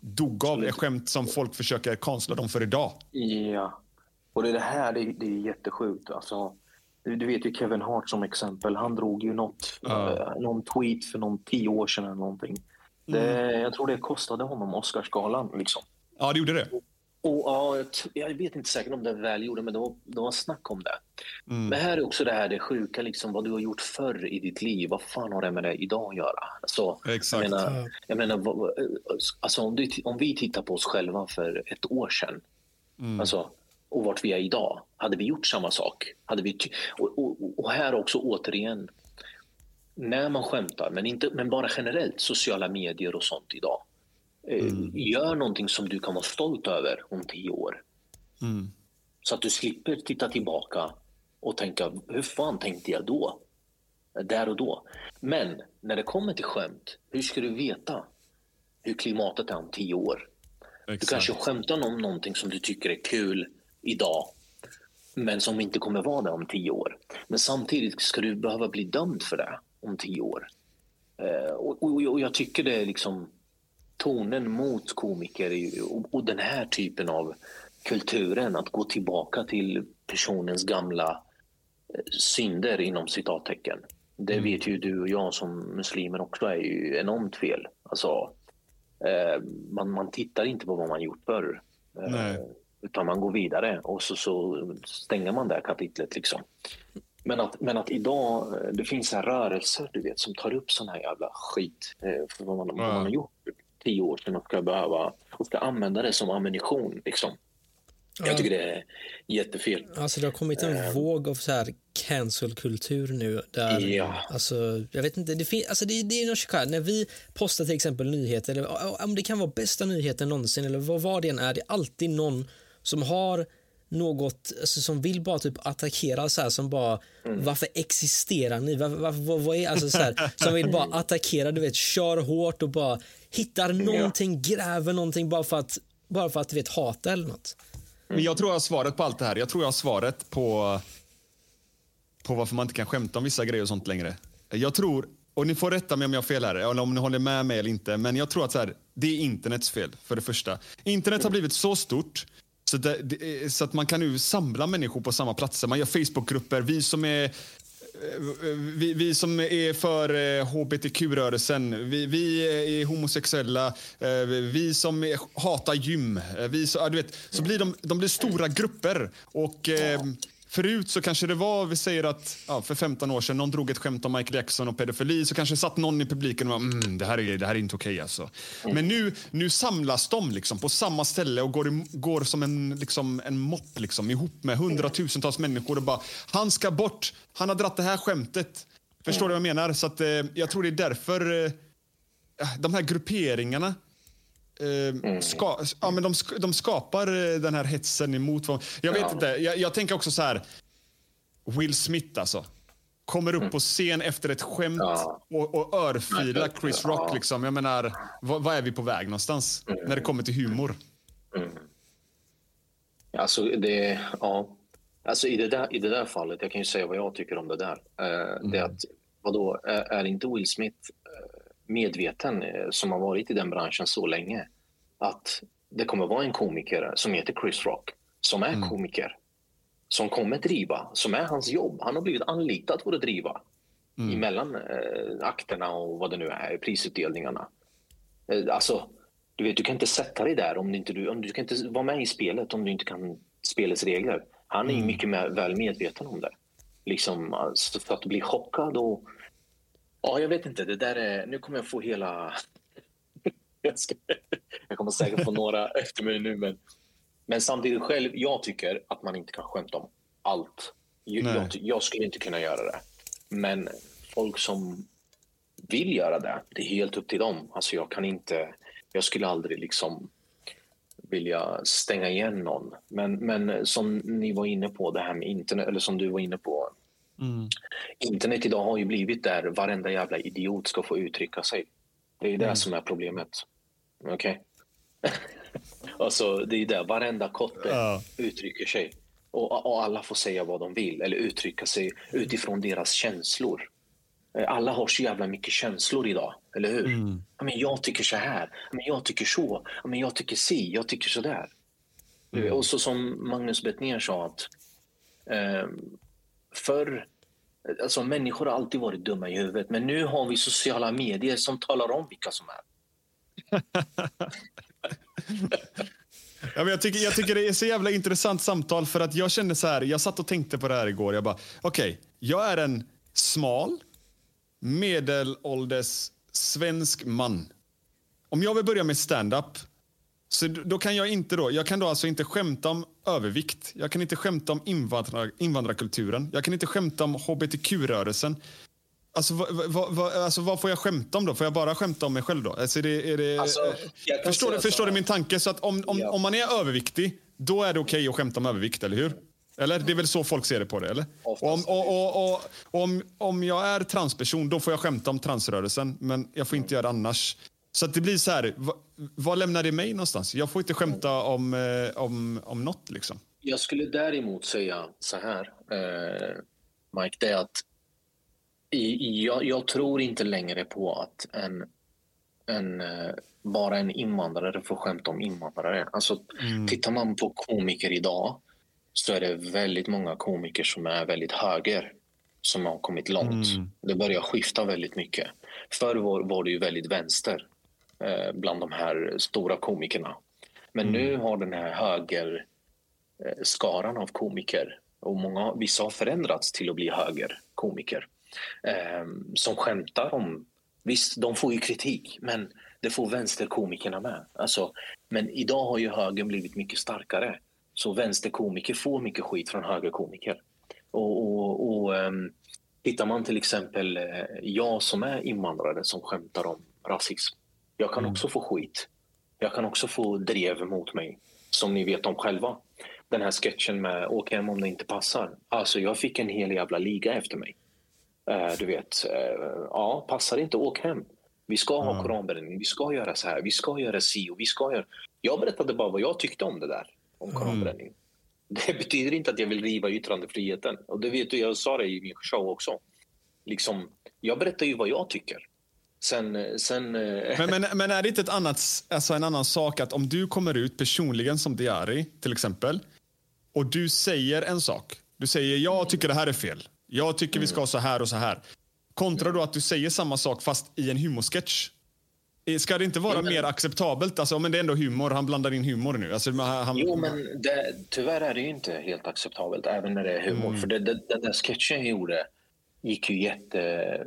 dog av är skämt som folk försöker konstla dem för idag. Ja, och det, är det här det, det är jättesjukt. Alltså, du, vet ju Kevin Hart som exempel. Han drog ju något, eh, någon tweet för någon tio år sedan eller någonting. Det, Mm. Jag tror det kostade honom Oscarsgalan. Liksom. Ja, det gjorde det. Och, ja, jag, jag vet inte säkert om det är välgjort, men det var, det var snack om det. Mm. Men här är också det här det sjuka, liksom, vad du har gjort förr i ditt liv. Vad fan har det med det idag att göra? Alltså, Exakt. Jag menar, jag menar vad- alltså, om, du, om vi tittar på oss själva för ett år sedan Mm. alltså, och vart vi är idag. Hade vi gjort samma sak? Hade vi och, och, och här också återigen, när man skämtar, men, inte, men bara generellt, sociala medier och sånt idag. Eh, Gör någonting som du kan vara stolt över om tio år. Mm. Så att du slipper titta tillbaka och tänka, hur fan tänkte jag då? Där och då. Men när det kommer till skämt, hur ska du veta hur klimatet är om tio år? Du Exakt. kanske skämtar om någonting som du tycker är kul idag, men som inte kommer vara det om tio år. Men samtidigt ska du behöva bli dömd för det om tio år. Eh, och, och, och jag tycker det är liksom tonen mot komiker och, den här typen av kulturen, att gå tillbaka till personens gamla eh, synder inom citattecken. Det vet ju du och jag som muslimer också är ju enormt fel. Alltså, eh, man, man tittar inte på vad man gjort förr. Eh, Nej. utan man går vidare och så, så stänger man det här kapitlet. Liksom. Men, att, men att idag, det finns så här rörelser du vet, som tar upp sån här jävla skit för vad man, vad man har gjort tio år sedan och ska behöva och ska använda det som ammunition. Liksom. Jag tycker det är jättefel. Alltså det har kommit en våg av så här cancelkultur nu där, Ja. alltså jag vet inte, det, fin- alltså det, det är något skönt. När vi postar till exempel nyheter, eller om det kan vara bästa nyheten någonsin eller vad, vad det än är, det är alltid någon som har något, alltså, som vill bara typ attackera så här som bara, varför existerar ni? Varför, varför, vad, vad är, alltså så här, som vill bara attackera, du vet, kör hårt och bara hittar någonting, gräver någonting bara för att, bara för att du vet, hata eller något. Men jag tror jag har svaret på allt det här. Jag tror jag har svaret på, på varför man inte kan skämta om vissa grejer och sånt längre. Jag tror, och ni får rätta mig om jag har fel här, eller om ni håller med mig eller inte, men jag tror att så här, det är internets fel, för det första. Internet har blivit så stort så, det, det, så att man kan nu samla människor på samma platser. Man gör Facebookgrupper. Vi som är Eh, vi, vi som är för eh, hbtq-rörelsen, vi, vi eh, är homosexuella, vi som är, hatar gym. Vi så, du vet, så blir de, de blir stora grupper. Och, Ja förut så kanske det var, vi säger att ja, för 15 år sedan någon drog ett skämt om Michael Jackson och pedofili så kanske satt någon i publiken och bara, mm, det, här är, det här är inte okej alltså. Men nu, nu samlas de liksom på samma ställe och går, i, går som en, liksom, en mopp liksom, ihop med hundratusentals människor och bara, han ska bort, han har dratt det här skämtet. Förstår du vad jag menar? Så att, eh, jag tror det är därför eh, de här grupperingarna eh, ska, ja, men de, de skapar eh, den här hetsen emot... vad- Jag vet Ja. inte. Jag, jag tänker också så här. Will Smith alltså. Kommer upp på scen efter ett skämt och, och örfilar Chris Rock. Liksom. Jag menar, vad, vad är vi på väg någonstans när det kommer till humor? Alltså, det, ja. alltså i, det där, I det där fallet, jag kan ju säga vad jag tycker om det där. Eh, Det är att, vadå, är, är inte Will Smith medveten, eh, som har varit i den branschen så länge, att det kommer vara en komiker som heter Chris Rock, som är komiker, som kommer driva, som är hans jobb. Han har blivit anlitad för att driva emellan eh, akterna och vad det nu är, prisutdelningarna. Eh, alltså, du vet, du kan inte sätta dig där om du inte du, om du kan inte vara med i spelet om du inte kan spelets regler. Han är ju mycket med, väl medveten om det. Liksom, alltså, för att bli chockad och... Ja, jag vet inte. Det där är... Nu kommer jag få hela... jag, ska, jag kommer säkert få några efter mig nu, men... Men samtidigt själv, jag tycker att man inte kan skämta om allt. Jag, jag skulle inte kunna göra det. Men folk som vill göra det, det är helt upp till dem. Alltså jag kan inte, jag skulle aldrig liksom vilja stänga igen någon. Men, men som ni var inne på, det här med internet, eller som du var inne på. Internet idag har ju blivit där varenda jävla idiot ska få uttrycka sig. Det är ju det Mm. som är problemet. Okej? alltså, det är där varenda kotte Ja. uttrycker sig. Och, och alla får säga vad de vill eller uttrycka sig utifrån deras känslor. Eh, Alla har så jävla mycket känslor idag, eller hur? Ja, men jag tycker så här, ja, men jag tycker så, ja, men jag tycker si, jag tycker så där. Du, Och så som Magnus Bettner sa att eh, förr, alltså människor har alltid varit dumma i huvudet, men nu har vi sociala medier som talar om vilka som är. Ja, men jag, tycker, jag tycker det är så jävla intressant samtal för att jag kände så här, jag satt och tänkte på det här igår. Jag bara, okej, okay, jag är en smal, medelålders svensk man. Om jag vill börja med stand-up så då kan jag inte då, jag kan då alltså inte skämta om övervikt. Jag kan inte skämta om invandrar, invandrarkulturen. Jag kan inte skämta om hbtq-rörelsen. Alltså, vad, vad, vad, alltså, vad får jag skämta om då? Får jag bara skämta om mig själv då? Alltså, är det, är det, alltså, förstår du, förstår du min tanke? Så att om, om, ja. om man är överviktig, då är det okej okay att skämta om övervikt, eller hur? Eller? Det är väl så folk ser det på det, eller? Och om, och, och, om, om jag är transperson, då får jag skämta om transrörelsen, men jag får inte göra det annars. Så att det blir så här, vad, lämnar det mig någonstans? Jag får inte skämta om, eh, om, om något liksom. Jag skulle däremot säga så här, eh, Mike, det är att i, jag, jag, tror inte längre på att en, en, eh, bara en invandrare får skämta om invandrare. Alltså, mm. Tittar man på komiker idag så är det väldigt många komiker som är väldigt höger som har kommit långt. Mm. Det börjar skifta väldigt mycket. Förr var, var det ju väldigt vänster bland de här stora komikerna. Men mm. nu har den här högerskaran eh, av komiker och många, vissa har förändrats till att bli högerkomiker eh, som skämtar om... Visst, de får ju kritik, men det får vänsterkomikerna med. Alltså, men idag har ju högern blivit mycket starkare. Så vänsterkomiker får mycket skit från högerkomiker. Och, och, och um, tittar man till exempel, jag som är invandrare som skämtar om rasism. Jag kan mm. också få skit. Jag kan också få drev mot mig, som ni vet om själva. Den här sketchen med åk hem om det inte passar. Alltså jag fick en hel jävla liga efter mig. Uh, du vet, uh, ja, passar inte, åk hem. Vi ska ha mm. koranbränning, vi ska göra så här, vi ska göra si och vi ska göra... Jag berättade bara vad jag tyckte om det där om koranbränning. Mm. Det betyder inte att jag vill riva yttrandefriheten. Och det vet du, jag sa det i min show också. Liksom, jag berättar ju vad jag tycker. Sen, sen, eh, men, men, men, är det inte ett annat, alltså en annan sak att om du kommer ut personligen som Diari till exempel och du säger en sak. Du säger jag tycker det här är fel. Jag tycker vi ska ha så här och så här. Kontra då att du säger samma sak fast i en humorsketch. Ska det inte vara men, mer acceptabelt? Alltså, men det är ändå humor. Han blandar in humor nu. Alltså, han, jo, men det, tyvärr är det inte helt acceptabelt, även när det är humor. Mm. För det, det, den där sketchen jag gjorde gick ju jätte...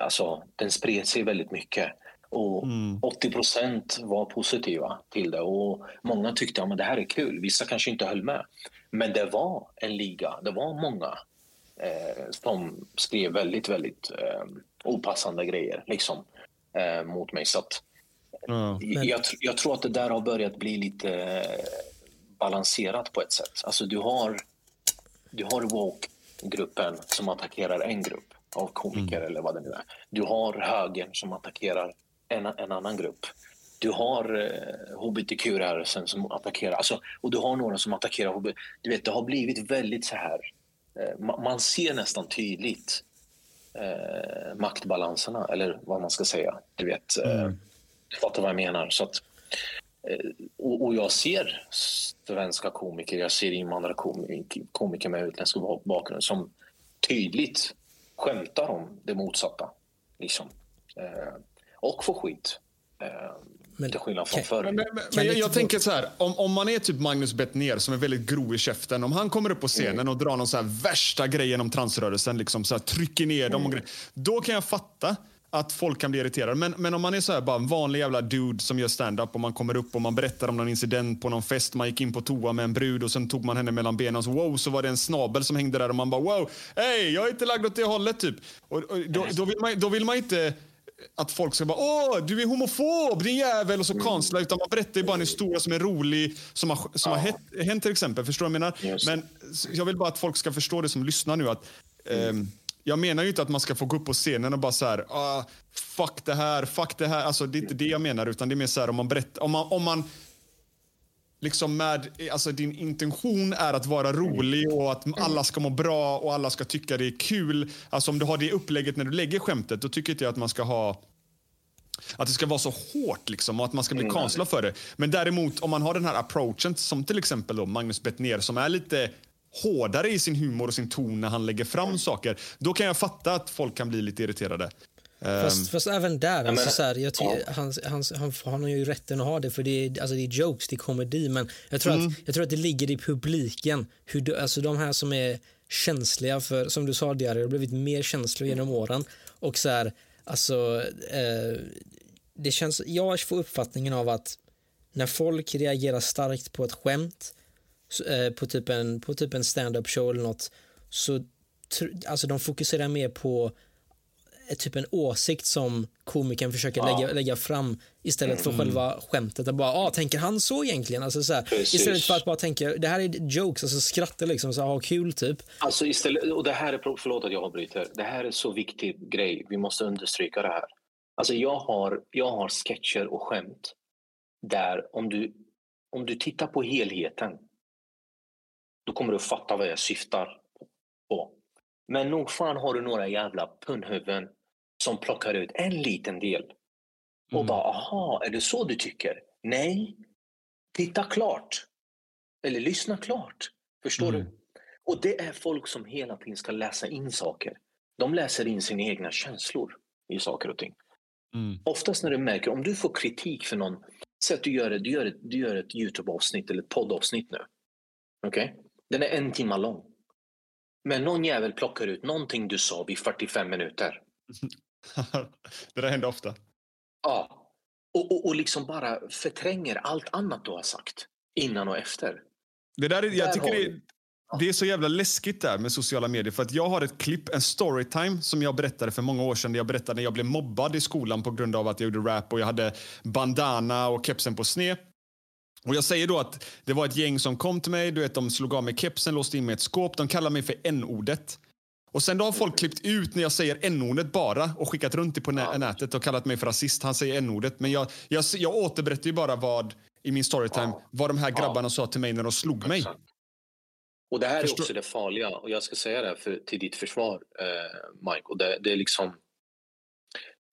Alltså, den spred sig väldigt mycket. Och mm. 80% var positiva till det. Och Många tyckte att ja, det här är kul. Vissa kanske inte höll med. Men det var en liga. Det var många eh, som skrev väldigt, väldigt eh, opassande grejer. Liksom eh, mot mig. Så att, mm. jag, jag, tror att det där har börjat bli lite eh, balanserat på ett sätt. Alltså du har, du har woke-gruppen som attackerar en grupp av komiker mm. eller vad det nu är. Du har högern som attackerar en, en annan grupp. Du har eh, hbtq-rörelsen som attackerar, alltså, och du har några som attackerar hbtq. Du vet, det har blivit väldigt så här, eh, man ser nästan tydligt eh, maktbalanserna, eller vad man ska säga. Du vet, eh, mm. du fattar vad jag menar. Så att, eh, och, och, jag ser svenska komiker, jag ser invandrarkomiker med utländsk bakgrund som tydligt skämtar om det motsatta. Liksom. Eh, och får skit. Eh, men, till skillnad från förr. Men, men, men jag, jag tänker så här, om, om man är typ Magnus Bettner som är väldigt grov i käften, om han kommer upp på scenen mm. och drar någon så här värsta grejen om transrörelsen, liksom så här, trycker ner dem och mm. då kan jag fatta att folk kan bli irriterade. Men, men om man är så här bara en vanlig jävla dude som gör stand-up och man kommer upp och man berättar om någon incident på någon fest, man gick in på toa med en brud och sen tog man henne mellan benen och så wow, så var det en snabel som hängde där och man bara wow, hej, jag är inte lagd åt det hållet typ. Och, och då, då, vill man, då vill man inte att folk ska bara åh, du är homofob, din jävel och så mm. konstla. Utan man berättar ju bara en historia som är rolig, som har, som ja. har hänt, hänt till exempel. Förstår du vad jag menar? Men jag vill bara att folk ska förstå det som lyssnar nu. att mm. eh, Jag menar ju inte att man ska få gå upp på scenen och bara så här, ah, fuck det här, fuck det här. Alltså det är inte det jag menar, utan det är mer så här om man berättar, om man, om man liksom med, alltså din intention är att vara rolig och att alla ska må bra och alla ska tycka det är kul. Alltså om du har det upplägget när du lägger skämtet, då tycker inte jag att man ska ha att det ska vara så hårt liksom, och att man ska bli cancellad för det. Men däremot om man har den här approachen som till exempel då Magnus Bettner som är lite hårdare i sin humor och sin ton när han lägger fram saker. Då kan jag fatta att folk kan bli lite irriterade. Fast, Ehm, fast även där, alltså, så här, jag ty- ja. han, han, han, han har ju rätten att ha det för det är, alltså, det är jokes, det är komedi men jag tror, Mm. att, jag tror att det ligger i publiken, hur, du- alltså de här som är känsliga för, som du sa Diarry, har blivit mer känsliga genom åren och så här, alltså eh, det känns, jag får uppfattningen av att när folk reagerar starkt på ett skämt eh, på typ en, på typ en stand-up show eller något så alltså de fokuserar mer på eh, typ en åsikt som komikern försöker Ja. lägga, lägga fram istället för Mm. själva skämtet. Att bara, ah, tänker han så egentligen? Alltså, så här, istället för att bara tänka, det här är jokes, alltså skratta liksom, så här, ha kul typ. Alltså istället, och det här är, förlåt att jag avbryter, det här är så viktig grej, vi måste understryka det här. Alltså jag har, jag har sketcher och skämt där om du, om du tittar på helheten då kommer du fatta vad jag syftar på. Men nog fan har du några jävla punnhuvuden som plockar ut en liten del och bara aha, är det så du tycker? Nej, titta klart. Eller lyssna klart. Förstår du? Och det är folk som hela tiden ska läsa in saker. De läser in sina egna känslor i saker och ting. Oftast när du märker, om du får kritik för någon, säg att du gör, ett- du gör ett, du gör ett Youtube-avsnitt eller ett poddavsnitt nu. Okej? Den är en timme lång. Men någon jävel plockar ut någonting du sa vid 45 minuter. det där händer ofta. Ja. Och, och, och liksom bara förtränger allt annat du har sagt innan och efter. Det där är, jag Där tycker det, det är så jävla läskigt där med sociala medier. För att jag har ett klipp, en storytime som jag berättade för många år sedan. Där jag berättade när jag blev mobbad i skolan på grund av att jag gjorde rap och jag hade bandana och kepsen på sned. Och jag säger då att det var ett gäng som kom till mig, du vet de slog av mig kepsen, låste in mig i ett skåp. De kallar mig för n-ordet. Och sen då har folk klippt ut när jag säger n-ordet bara och skickat runt det på nä- nätet och kallat mig för rasist. Han säger n-ordet. Men jag, jag, jag återberättar ju bara vad i min storytime, vad de här grabbarna sa till mig när de slog mig. Och det här Förstår- är också det farliga. Och jag ska säga det här för, till ditt försvar, eh, Mike. Och det, det är liksom...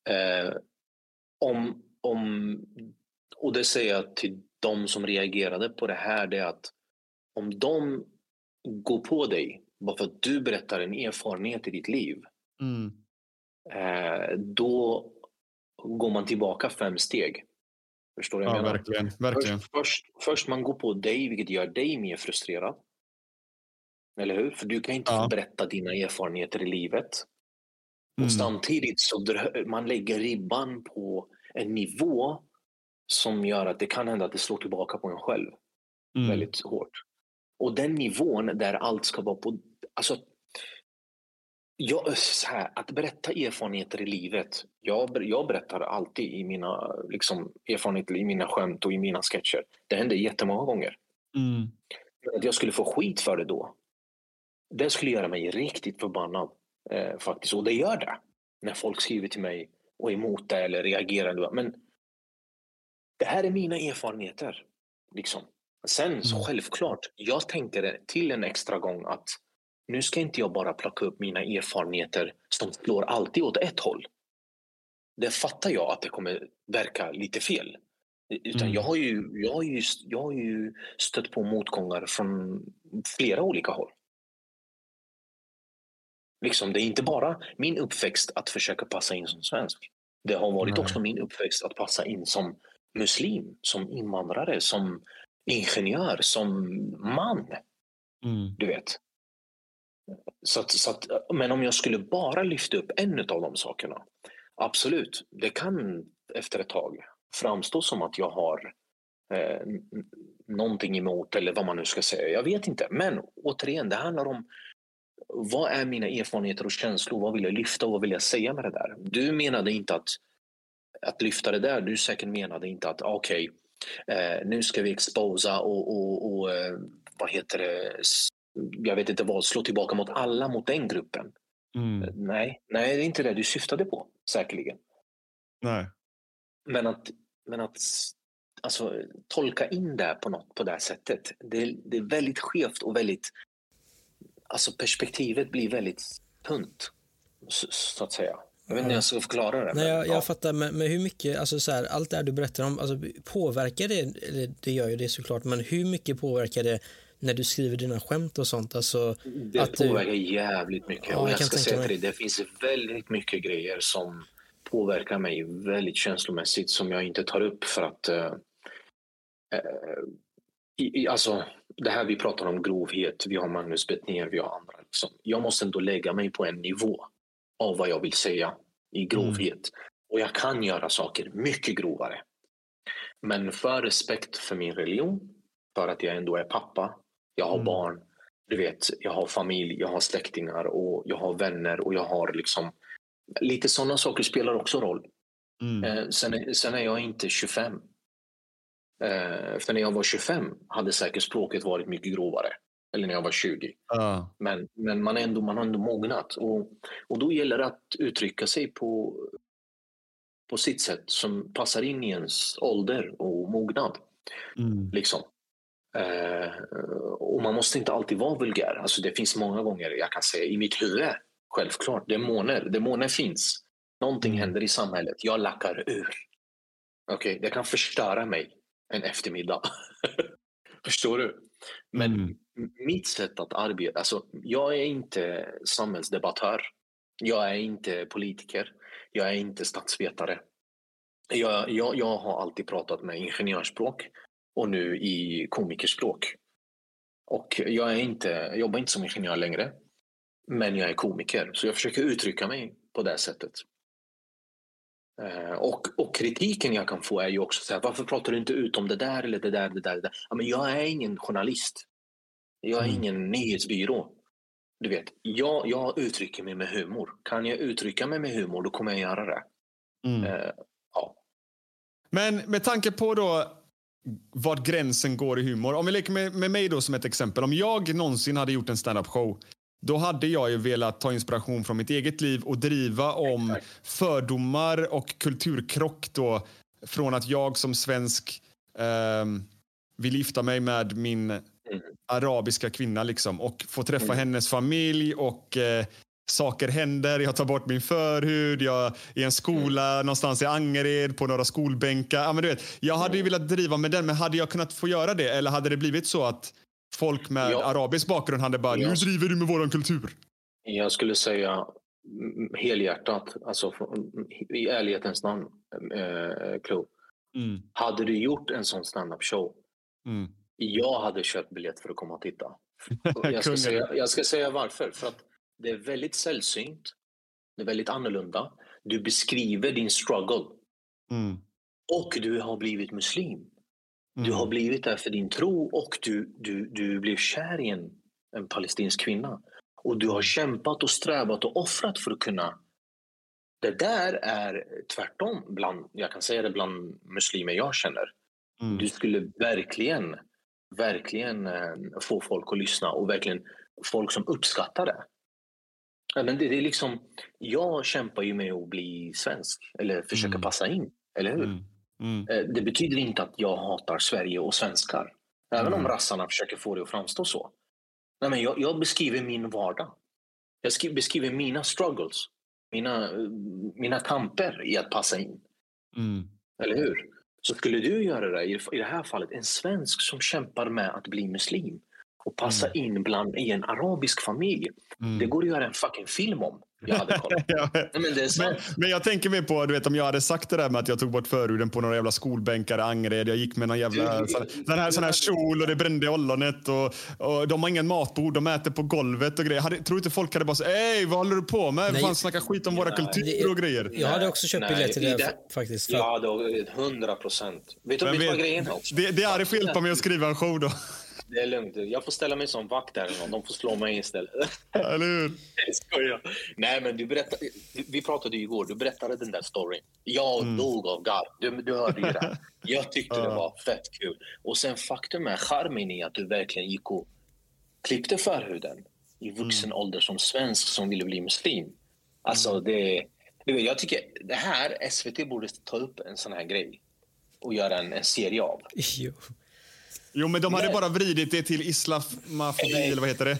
Eh, om, om, och det säger jag till de som reagerade på det här. Det är att om de går på dig bara för att du berättar en erfarenhet i ditt liv. Mm. Eh, då går man tillbaka fem steg. Förstår du Ja, menar? verkligen, verkligen. Först, först, först man går på dig, vilket gör dig mer frustrerad. Eller hur? För du kan inte få berätta dina erfarenheter i livet. Mm. Och samtidigt så man lägger ribban på en nivå som gör att det kan hända att det slår tillbaka på en själv Mm. väldigt hårt. Och den nivån där allt ska vara på... Alltså, jag, så här, att berätta erfarenheter i livet. Jag, jag berättar alltid i mina liksom, erfarenheter, i mina skämt och i mina sketcher. Det händer jättemånga gånger. Mm. Att jag skulle få skit för det då, det skulle göra mig riktigt förbannad. Eh, faktiskt. Och det gör det. När folk skriver till mig och är emot det eller reagerar. Men det här är mina erfarenheter. Liksom. Sen så självklart, jag tänkte det till en extra gång att nu ska inte jag bara plocka upp mina erfarenheter som slår alltid åt ett håll. Det fattar jag att det kommer verka lite fel. Utan Mm. jag, har ju, jag, har ju, jag har ju stött på motgångar från flera olika håll. Liksom, det är inte bara min uppväxt att försöka passa in som svensk. Det har varit Nej. också min uppväxt att passa in som muslim, som invandrare, som ingenjör, som man. Mm. Du vet. Så att, så att, men om jag skulle bara lyfta upp en av de sakerna, absolut, det kan efter ett tag framstå som att jag har eh, någonting emot eller vad man nu ska säga. Jag vet inte. Men återigen, det handlar om vad är mina erfarenheter och känslor? Vad vill jag lyfta och vad vill jag säga med det där? Du menade inte att, att lyfta det där. Du säkert menade inte att okej, eh, nu ska vi exposa och, och, och eh, vad heter det, jag vet inte vad, slå tillbaka mot alla mot den gruppen. Mm. Nej, nej, det är inte det du syftade på, säkerligen. Nej. Men att, men att alltså, tolka in det på något på det sättet, det, det är väldigt skevt och väldigt... Alltså perspektivet blir väldigt tunt, så, så att säga. Jag vet inte hur jag ska förklara det. Nej, men, jag, jag ja. fattar, men, men hur mycket, alltså så här, allt det här du berättar om, alltså, påverkar det, det gör ju det såklart, men hur mycket påverkar det när du skriver dina skämt och sånt? Alltså, Det att du- påverkar jävligt mycket. Ja, och jag ska säga till dig, det finns väldigt mycket grejer som påverkar mig väldigt känslomässigt som jag inte tar upp för att eh, eh, i, i, alltså, det här vi pratar om grovhet, vi har Magnus Bettner, vi har andra. Liksom. Jag måste ändå lägga mig på en nivå av vad jag vill säga i grovhet. Mm. Och jag kan göra saker mycket grovare. Men för respekt för min religion, för att jag ändå är pappa, jag har mm. barn, du vet, jag har familj, jag har släktingar och jag har vänner och jag har liksom lite sådana saker spelar också roll. Mm. Eh, sen, sen, är jag inte 25. Eh, för när jag var 25 hade säkert språket varit mycket grovare. Eller när jag var 20. Uh. Men, men man, ändå, man har ändå mognat. Och, och då gäller det att uttrycka sig på, på sitt sätt som passar in i ens ålder och mognad. Mm. Liksom. Eh, och man måste inte alltid vara vulgär. Alltså det finns många gånger jag kan säga i mitt huvud, självklart, demoner, demoner finns. Någonting mm. händer i samhället, jag lackar ur. Okay? Det kan förstöra mig en eftermiddag. Förstår du? Men mm mitt sätt att arbeta, alltså jag är inte samhällsdebattör. Jag är inte politiker. Jag är inte statsvetare. Jag, jag, jag har alltid pratat med ingenjörsspråk och nu i komikerspråk. Och jag, är inte, jag jobbar inte som ingenjör längre, men jag är komiker. Så jag försöker uttrycka mig på det sättet. Eh, och, och, kritiken jag kan få är ju också så här, varför pratar du inte ut om det där eller det där, det där, det där? Ja, men jag är ingen journalist. Jag är mm. ingen nyhetsbyrå. Du vet, jag, jag uttrycker mig med humor. Kan jag uttrycka mig med humor, då kommer jag göra det. Mm. Uh, ja. Men med tanke på då vart gränsen går i humor. Om vi leker med, med mig då som ett exempel. Om jag någonsin hade gjort en stand-up show då hade jag ju velat ta inspiration från mitt eget liv och driva om fördomar och kulturkrock då från att jag som svensk eh, vill gifta mig med min. Arabiska kvinna liksom och få träffa mm. hennes familj och eh, saker händer. Jag tar bort min förhud, jag är i en skola mm. någonstans i Angered på några skolbänkar. Ja, men du vet, jag hade ju velat driva med den, men hade jag kunnat få göra det? Eller hade det blivit så att folk med ja. arabisk bakgrund hade bara, ja. nu driver du med våran kultur? Jag skulle säga helhjärtat, alltså i ärlighetens namn, äh, Klo. Mm. Hade du gjort en sån stand-up show, mm. Jag hade köpt biljett för att komma och titta. jag, ska säga, jag ska säga varför. För att det är väldigt sällsynt. Det är väldigt annorlunda. Du beskriver din struggle. Mm. Och du har blivit muslim. Mm. Du har blivit där för din tro och du, du, du blev kär i en, en palestinsk kvinna. Och du har kämpat och strävat och offrat för att kunna... Det där är tvärtom, bland, jag kan säga det bland muslimer jag känner. Mm. Du skulle verkligen, verkligen eh, få folk att lyssna och verkligen folk som uppskattar det. Men det, är liksom, jag kämpar ju med att bli svensk eller försöka mm. passa in. Eller hur? Mm. Mm. Eh, det betyder inte att jag hatar Sverige och svenskar. Även om mm. rassarna försöker få det att framstå så. Nej, men jag, jag beskriver min vardag. Jag skriver, beskriver mina struggles. Mina, mina kamper i att passa in. Mm. Eller hur? Så skulle du göra det, i det här fallet, en svensk som kämpar med att bli muslim och passa mm. in bland i en arabisk familj. Mm. Det går att göra en fucking film om. Jag hade kollat. ja, men, men, men, men, jag tänker mer på, du vet om jag hade sagt det där med att jag tog bort förhuden på några jävla skolbänkar i Angered. Jag gick med någon jävla du, sån, sån, här, sån här kjol och det brände i ollonet och, och de har ingen matbord, de äter på golvet och grejer. Hade, tror inte folk hade bara sagt, ey vad håller du på med? Nej. Fan snacka skit om våra kulturer och grejer. Jag hade också köpt biljett till det, det faktiskt. För... Ja, hundra procent. Vet du vad grejen är? Det, det är får hjälpa mig att skriva en show då. Det är lugnt. Jag får ställa mig som vakt där. De får slå mig istället. Eller hur? Jag skojar. Nej, men du berättade, vi pratade ju igår. Du berättade den där storyn. Jag mm. dog av garv. Du, du hörde ju det. Jag tyckte det var fett kul. Och sen faktum är charmen i att du verkligen gick och klippte förhuden i vuxen mm. ålder som svensk som ville bli muslim. Alltså, mm. det... Jag tycker det här, SVT borde ta upp en sån här grej och göra en, en serie av. Jo. Jo, men de hade bara vridit det till islamofobi, eller vad heter det?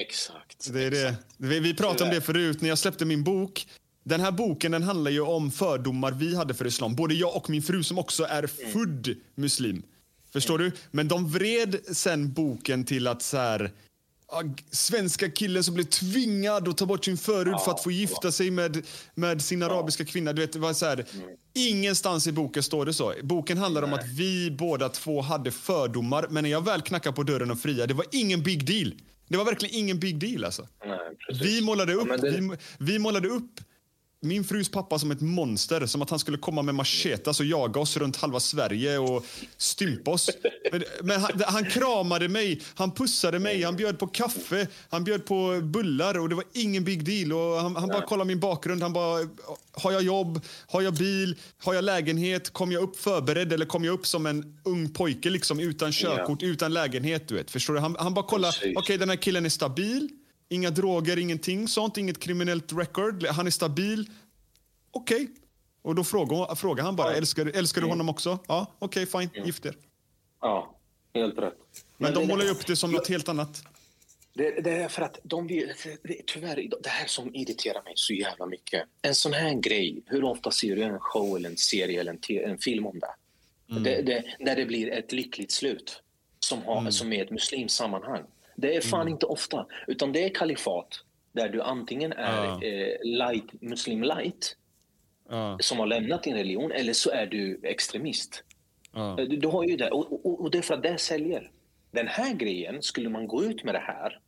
Exakt. Det är det. Vi, vi pratade om det förut när jag släppte min bok. Den här boken den handlar ju om fördomar vi hade för islam. Både jag och min fru som också är mm. född muslim. Förstår mm. du? Men de vred sen boken till att så här, svenska killen som blev tvingad att ta bort sin förhud för att få gifta sig med, med sin arabiska kvinna. Du vet, var så här, Ingenstans i boken står det så. Boken handlar om att vi båda två hade fördomar, men när jag väl knackade på dörren och fria, det var ingen big deal. Det var verkligen ingen big deal alltså. Nej. Vi målade upp, Ja, det- vi, vi målade upp min frus pappa som ett monster, som att han skulle komma med machetas och jaga oss runt halva Sverige och stympa oss. Men, men han, han kramade mig, han pussade mig, han bjöd på kaffe, han bjöd på bullar och det var ingen big deal. Och han, han bara kollade min bakgrund, han bara, har jag jobb, har jag bil, har jag lägenhet, kom jag upp förberedd eller kom jag upp som en ung pojke liksom utan körkort, utan lägenhet, du vet. Förstår du? Han, han bara kollade, okej den här killen är stabil, Inga droger, ingenting sånt, inget kriminellt record. Han är stabil. Okej. Och då frågar, frågar han bara, älskar, du- älskar du honom också? Ja, okej, fine, gift er. Ja, helt rätt. Men, de det- målar ju upp det som något helt annat. Det, det är för att de vill, det, tyvärr, det här som irriterar mig så jävla mycket. En sån här grej, hur ofta ser du en show eller en serie eller en, te- en film om det? Det, det? När det blir ett lyckligt slut som, har, som är ett muslimskt sammanhang. Det är fan inte ofta, utan det är kalifat där du antingen är Ja. eh, light, muslim light Ja, som har lämnat din religion eller så är du extremist. ja. Du, du har ju det. Och, och, och det är för att det säljer. Den här grejen, skulle man gå ut med det här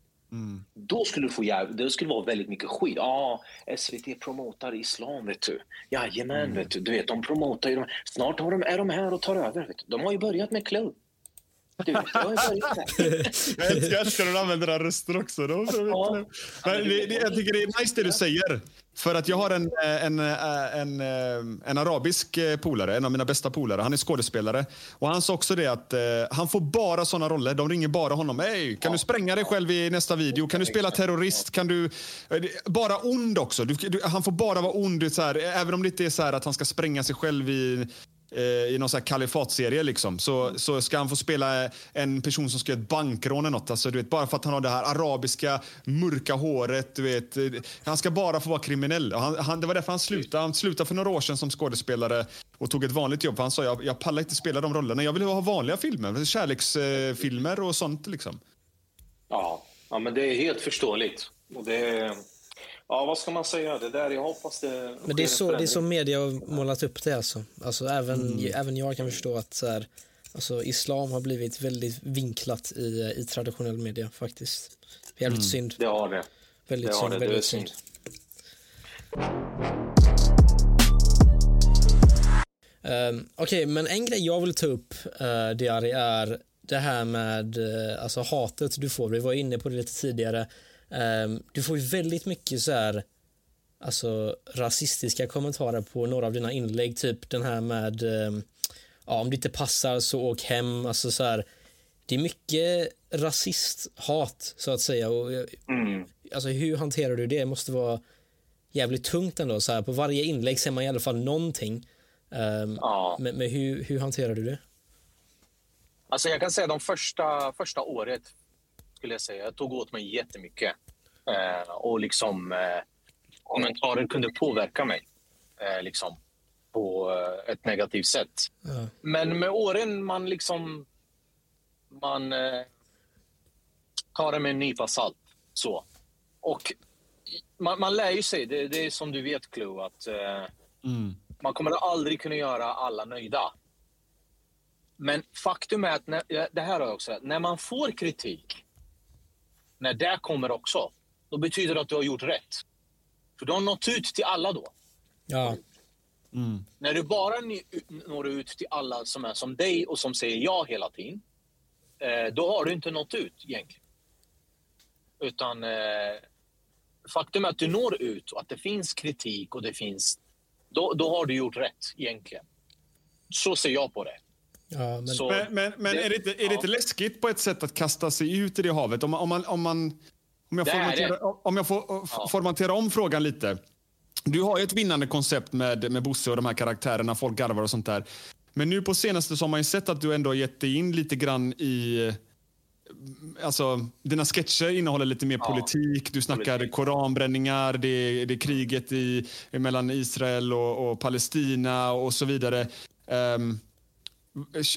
då skulle du få jäv... det skulle vara väldigt mycket skit. Ja, SVT promotar islam, vet du. Jajamän, vet du. du vet, de promotar ju... De... Snart har de, är de här och tar över. Vet du. De har ju börjat med klubb. Du. Jag älskar, när du använder den rösten också. Då. Ja. Men det, det, jag tycker det är nice det du säger. För att jag har en, en, eh, en, eh, en arabisk eh, polare, en av mina bästa polare. Han är skådespelare. Och han sa också det att eh, han får bara såna roller. De ringer bara honom. Hej, kan du spränga dig själv i nästa video? Kan du spela terrorist? Kan du... Bara ond också. Du, du, han får bara vara ond. Så här, även om det inte är så här att han ska spränga sig själv i i någon så här kalifatserie liksom, så, så ska han få spela en person som ska göra ett bankrån eller något. Alltså, du vet, bara för att han har det här arabiska mörka håret. Du vet, eh, han ska bara få vara kriminell. Han, han, det var därför han slutade. Han slutade för några år sedan som skådespelare och tog ett vanligt jobb. För han sa jag, jag pallar inte spela de rollerna. Jag vill ha vanliga filmer, kärleksfilmer och sånt. Liksom. Ja, ja, men det är helt förståeligt. Och det är... Ja, vad ska man säga? Det där, jag hoppas det Men det är, så, det är så media har målat upp det alltså. alltså även, Mm. även jag kan förstå att så här, alltså, islam har blivit väldigt vinklat i, i traditionell media faktiskt. Jävligt Mm. synd. Det har det. Väldigt det synd, det. Det väldigt synd. Um, Okej, men en grej jag vill ta upp, uh, Diari, är det här med eh, alltså hatet du får. Vi var inne på det lite tidigare. Ehm, du får ju väldigt mycket så här alltså rasistiska kommentarer på några av dina inlägg. Typ den här med ehm, ja, om det inte passar så åk hem. Alltså så här, det är mycket rasisthat så att säga. Och, jag- Alltså hur hanterar du det? Det måste vara jävligt tungt ändå. Så här, på varje inlägg ser man i alla fall någonting. Um, men, men hur, hur hanterar du det? Alltså jag kan säga de första, första året skulle jag säga, jag tog åt mig jättemycket. Eh, och liksom eh, kommentarer kunde påverka mig eh, liksom, på eh, ett negativt sätt. Ja. Men med åren man liksom man eh, tar det med en nypa salt. Så. Och man, man lär ju sig, det, det är som du vet Clue, att eh, man kommer aldrig kunna göra alla nöjda. Men faktum är att, när, det här har jag också när man får kritik, när det kommer också, då betyder det att du har gjort rätt. För du har nått ut till alla då. Ja. När du bara når ut till alla som är som dig och som säger ja hela tiden, eh, då har du inte nått ut egentligen. Utan eh, faktum är att du når ut och att det finns kritik och det finns... Då, då har du gjort rätt egentligen. Så ser jag på det. Ja, men... Så- Men, men, men det- är, det inte, är det inte läskigt på ett sätt att kasta sig ut i det havet? Om man, om man, om man, om jag, formaterar, om jag får f- formatera om frågan lite. Du har ju ett vinnande koncept med, med Bosse och de här karaktärerna, folk garvar och sånt där. Men nu på senaste så har man ju sett att du ändå gett dig in lite grann i... Alltså, dina sketcher innehåller lite mer politik. Du snackar koranbränningar, det är, det är kriget i, mellan Israel och, och Palestina och så vidare. Va-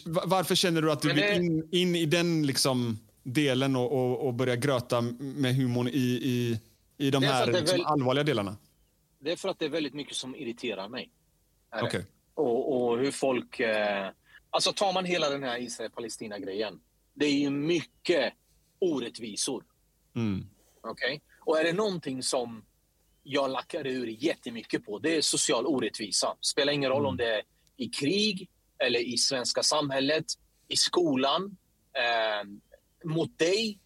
Varför känner du att du vill in, in i den liksom delen och, och, och börja gröta med humorn i, i, i de här liksom, allvarliga delarna? Det är för att det är väldigt mycket som irriterar mig. Okay. Och, och, hur folk... Eh, alltså tar man hela den här Israel-Palestina-grejen. Det är ju mycket orättvisor. Mm. Okay? Och är det någonting som jag lackar ur jättemycket på, det är social orättvisa. Spelar ingen roll mm. om det är i krig eller i svenska samhället, i skolan, eh, mot dig.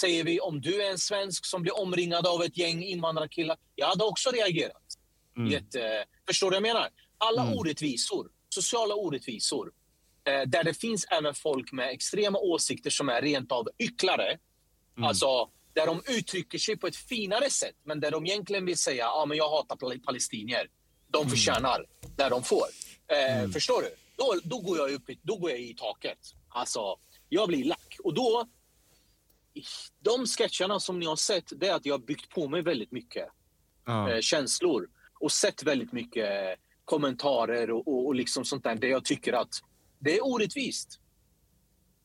Säger vi om du är en svensk som blir omringad av ett gäng invandrarkillar. Jag hade också reagerat. Mm. Jätte, förstår du vad jag menar? Alla mm. orättvisor, sociala orättvisor, eh, där det finns även folk med extrema åsikter som är rent av ycklare. Mm. Alltså, där de uttrycker sig på ett finare sätt, men där de egentligen vill säga att ah, jag hatar palestinier. De mm. förtjänar där de får. Eh, mm. Förstår du? Då, då, går jag upp, då går jag i taket. Alltså, jag blir lack. Och då... De sketcherna som ni har sett, det är att jag har byggt på mig väldigt mycket ja. eh, känslor och sett väldigt mycket kommentarer och, och, och liksom sånt där, där jag tycker att det är orättvist.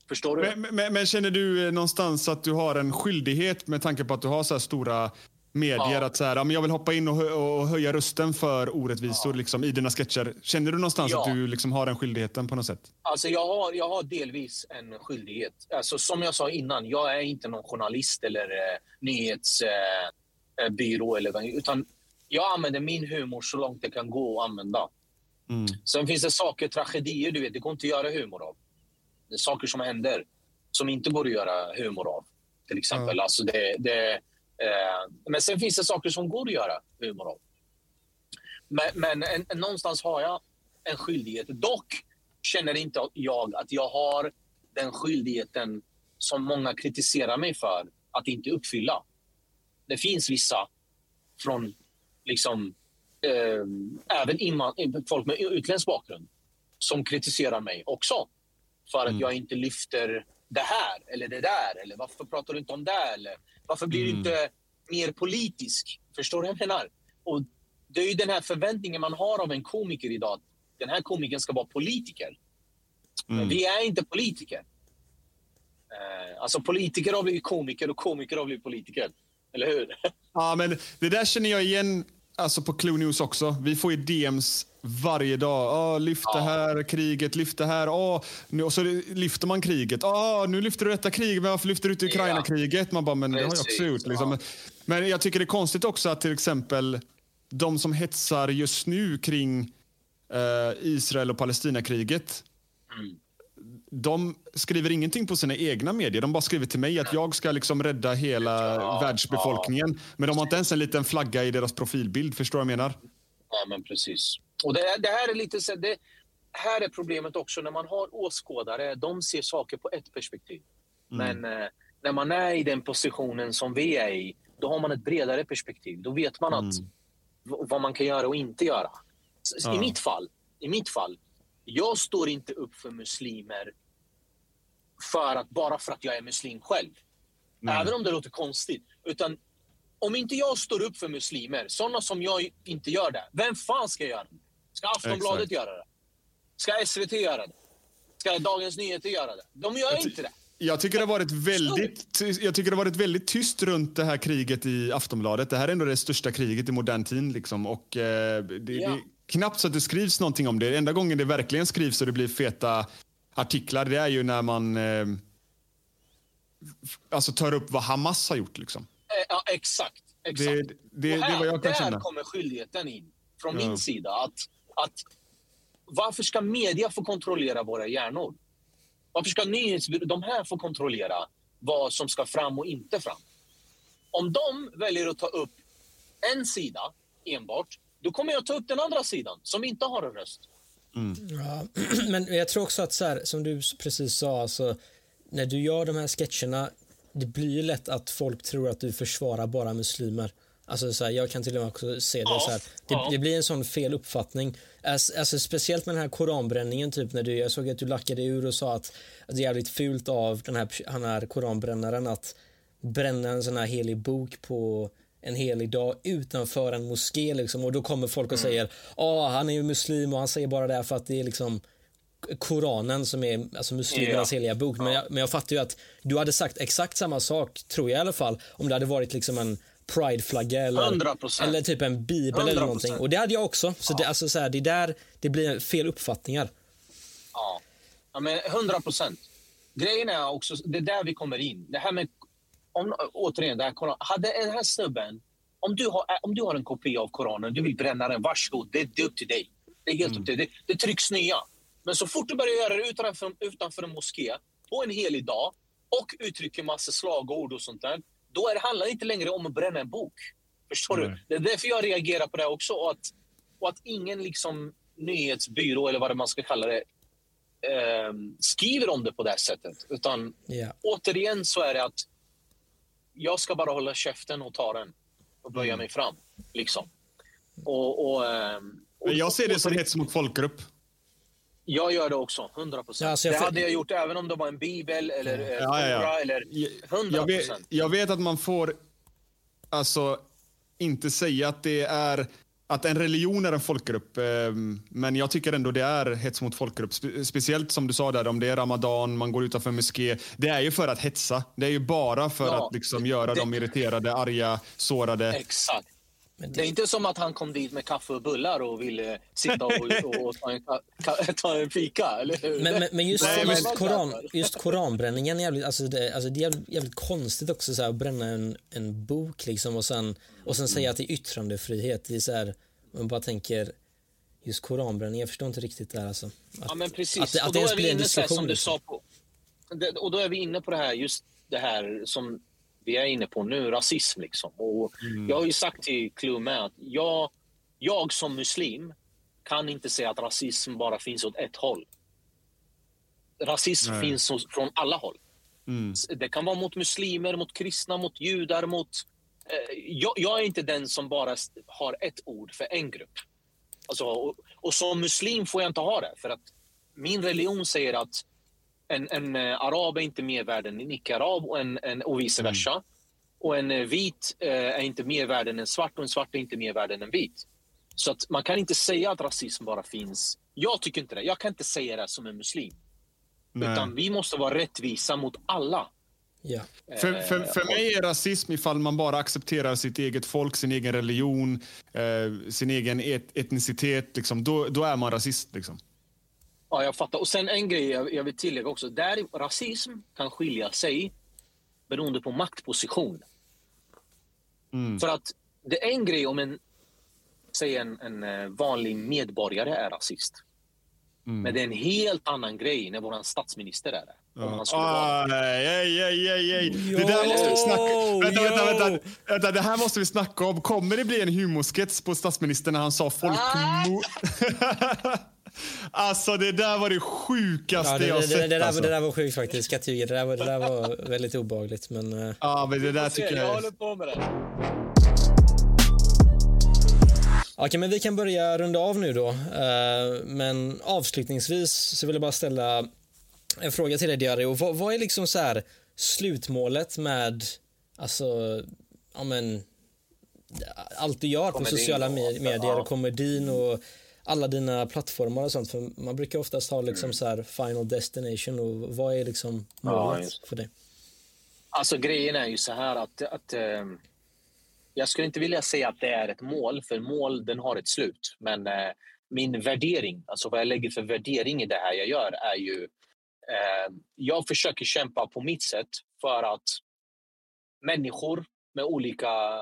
Förstår du? Men, men, men, känner du eh, någonstans att du har en skyldighet med tanke på att du har så här stora medier ja. att så här, men jag vill hoppa in och, hö och höja rösten för orättvisor ja. liksom, i dina sketcher. Känner du någonstans ja. att du liksom har den skyldigheten på något sätt? Alltså jag har, jag har delvis en skyldighet. Alltså, som jag sa innan, jag är inte någon journalist eller eh, nyhetsbyrå. Eh, eller, utan jag använder min humor så långt det kan gå att använda. Mm. Sen finns det saker, tragedier, du vet, det går inte att göra humor av. Det är saker som händer som inte går att göra humor av. Till exempel. Mm. Alltså det, det, eh, men sen finns det saker som går att göra humor av. Men, men en, en, någonstans har jag en skyldighet. Dock känner inte jag att jag har den skyldigheten som många kritiserar mig för att inte uppfylla. Det finns vissa från liksom, eh, även inman, folk med utländsk bakgrund som kritiserar mig också för att mm. jag inte lyfter det här eller det där. Eller varför pratar du inte om det? Eller varför blir mm. du inte mer politisk? Förstår du vad jag menar? Och det är ju den här förväntningen man har av en komiker idag. Den här komikern ska vara politiker. Mm. Men vi är inte politiker. Eh, alltså politiker har blivit komiker och komiker har blivit politiker. Eller hur? Ja, men det där känner jag igen alltså på Clue News också. Vi får ju DMs varje dag. Oh, lyft det här kriget, lyft det här. Oh, nu, och så lyfter man kriget. Oh, nu lyfter du detta krig, men varför lyfter du inte Ukraina-kriget? Man bara, men det har jag också gjort. Liksom. Men jag tycker det är konstigt också att till exempel de som hetsar just nu kring eh, Israel och Palestinakriget. Mm de skriver ingenting på sina egna medier. De bara skriver till mig att jag ska liksom rädda hela ja, världsbefolkningen. Ja. Men de har inte ens en liten flagga i deras profilbild. Förstår du vad jag menar? Ja, men precis. Och det, det här är lite så, det här är problemet också när man har åskådare. De ser saker på ett perspektiv. Mm. Men eh, när man är i den positionen som vi är i, då har man ett bredare perspektiv. Då vet man att, mm. vad man kan göra och inte göra. I mitt fall, i mitt fall jag står inte upp för muslimer för att, bara för att jag är muslim själv. Nej. Även om det låter konstigt. Utan om inte jag står upp för muslimer, sådana som jag inte gör det, vem fan ska göra det? Ska Aftonbladet Exakt. göra det? Ska SVT göra det? Ska Dagens Nyheter göra det? De gör jag inte det. Jag tycker, det har varit väldigt, jag tycker det har varit väldigt tyst runt det här kriget i Aftonbladet. Det här är ändå det största kriget i modern tid. Liksom. Och, eh, det, ja. det, knappt så att det skrivs någonting om det. Enda gången det verkligen skrivs och det blir feta artiklar, det är ju när man eh, alltså tar upp vad Hamas har gjort. Liksom. Eh, ja, exakt. exakt. Det, det, här, det vad jag kan där känna. kommer skyldigheten in från ja. min sida. Att, att varför ska media få kontrollera våra hjärnor? Varför ska de här få kontrollera vad som ska fram och inte fram? Om de väljer att ta upp en sida enbart då kommer jag ta upp den andra sidan som inte har en röst. Mm. Ja, men jag tror också att så här, som du precis sa, alltså, när du gör de här sketcherna, det blir ju lätt att folk tror att du försvarar bara muslimer. Alltså så här, jag kan till och med också se det ja, så här. Det, ja. det, blir en sån fel uppfattning. Alltså, alltså, speciellt med den här koranbränningen, typ när du, jag såg att du lackade ur och sa att, att det är jävligt fult av den här, han här koranbrännaren att bränna en sån här helig bok på en helig dag utanför en moské liksom, och då kommer folk och mm. säger att han är ju muslim och han säger bara det för att det är liksom Koranen som är alltså muslimernas Ja. heliga bok. Men, jag, men jag fattar ju att du hade sagt exakt samma sak, tror jag i alla fall, om det hade varit liksom en prideflagga eller, 100%. eller typ en bibel eller 100%. någonting. Och det hade jag också. Så det, alltså, så här, det är där det blir fel uppfattningar. Ja, ja men 100 procent. Grejen är också, det är där vi kommer in. Det här med, om, återigen, det här, Koran- hade den här snubben, om du, har, om du har en kopia av Koranen, du vill bränna den, varsågod, det, det är upp till dig. Det är helt upp till dig. Det, det trycks nya. Men så fort du börjar göra det utanför, utanför en moské, på en helig dag, och uttrycker massa slagord och sånt där, då är det, handlar det inte längre om att bränna en bok. Förstår Nej. du? Det är därför jag reagerar på det också. Och att, och att ingen liksom nyhetsbyrå, eller vad man ska kalla det, eh, skriver om det på det här sättet. Utan Ja. återigen så är det att jag ska bara hålla käften och ta den och böja mig fram. Liksom. Och, och, ehm, och, jag ser det som hets mot folkgrupp. Jag gör det också, 100 procent. Ja, alltså det hade jag gjort även om det var en bibel eller Ja, ja, ja. Eller 100 Jag vet, jag vet att man får alltså inte säga att det är att en religion är en folkgrupp. eh, Men jag tycker ändå det är hets mot folkgrupp. Spe- Speciellt som du sa där, om det är ramadan, man går utanför moské. Det är ju för att hetsa. Det är ju bara för Ja, att liksom göra det- dem irriterade, arga, sårade. Exakt. Det är inte som att han kom dit med kaffe och bullar och ville sitta och, och, ta, en, ta en fika, eller hur? Men, men, men just, Nej, just, men- koran, just koranbränningen är jävligt, alltså det, alltså det är jävligt, jävligt konstigt också så här, att bränna en, en bok liksom och sen, och sen säga att det är yttrandefrihet. Det är så här, man bara tänker just koranbränning, jag förstår inte riktigt det här alltså. Att, Ja, men precis. Att, att och då är vi inne så här, som du liksom. sa på, det, och då är vi inne på det här, just det här som vi är inne på nu, rasism. Liksom. Och Jag har ju sagt till Clue med att jag, jag som muslim kan inte säga att rasism bara finns åt ett håll. Rasism Nej. finns från alla håll. Mm. Det kan vara mot muslimer, mot kristna, mot judar, mot... Eh, jag, jag är inte den som bara har ett ord för en grupp. Alltså, och, och som muslim får jag inte ha det. För att min religion säger att en, en eh, arab är inte mer värd än en icke-arab och, en, en, och vice versa. Och en eh, vit eh, är inte mer värd än en svart och en svart är inte mer värd än en vit. Så att man kan inte säga att rasism bara finns. Jag tycker inte det. Jag kan inte säga det som en muslim. Nej. Utan vi måste vara rättvisa mot alla. Ja. För, för, för mig är rasism ifall man bara accepterar sitt eget folk, sin egen religion, eh, sin egen et, etnicitet. Liksom. Då, då är man rasist. Liksom. Ja, jag fattar. Och sen en grej jag, jag vill tillägga också. Där rasism kan skilja sig beroende på maktposition. För att det är en grej om en, säg en, en eh, vanlig medborgare är rasist. Men det är en helt annan grej när vår statsminister är det. Ah, nej, ej, ej, ej, ej. Det där måste vi snacka vänta, vänta, vänta, vänta. Det här måste vi snacka om. Kommer det bli en humorskets på statsministern när han sa folkmord? alltså, det där var det sjukaste Ja, det, jag det, det, sett. det, där, alltså. det där var sjukt faktiskt, ska jag tyga. Det där var, det där var väldigt obehagligt. Men, eh, Ja, men det där Se, tycker jag jag... håller på med det. Okej, men vi kan börja runda av nu då. Eh, men avslutningsvis så vill jag bara ställa en fråga till dig Diario. Vad, vad är liksom så här slutmålet med alltså, ja men allt du gör på Komedin sociala medier komedin och alla dina plattformar och sånt. För man brukar oftast ha liksom så här final destination och vad är liksom Ja, målet just för dig? Alltså grejen är ju så här att, att eh, jag skulle inte vilja säga att det är ett mål, för mål den har ett slut. Men eh, min värdering, alltså vad jag lägger för värdering i det här jag gör är ju eh, jag försöker kämpa på mitt sätt för att människor med olika,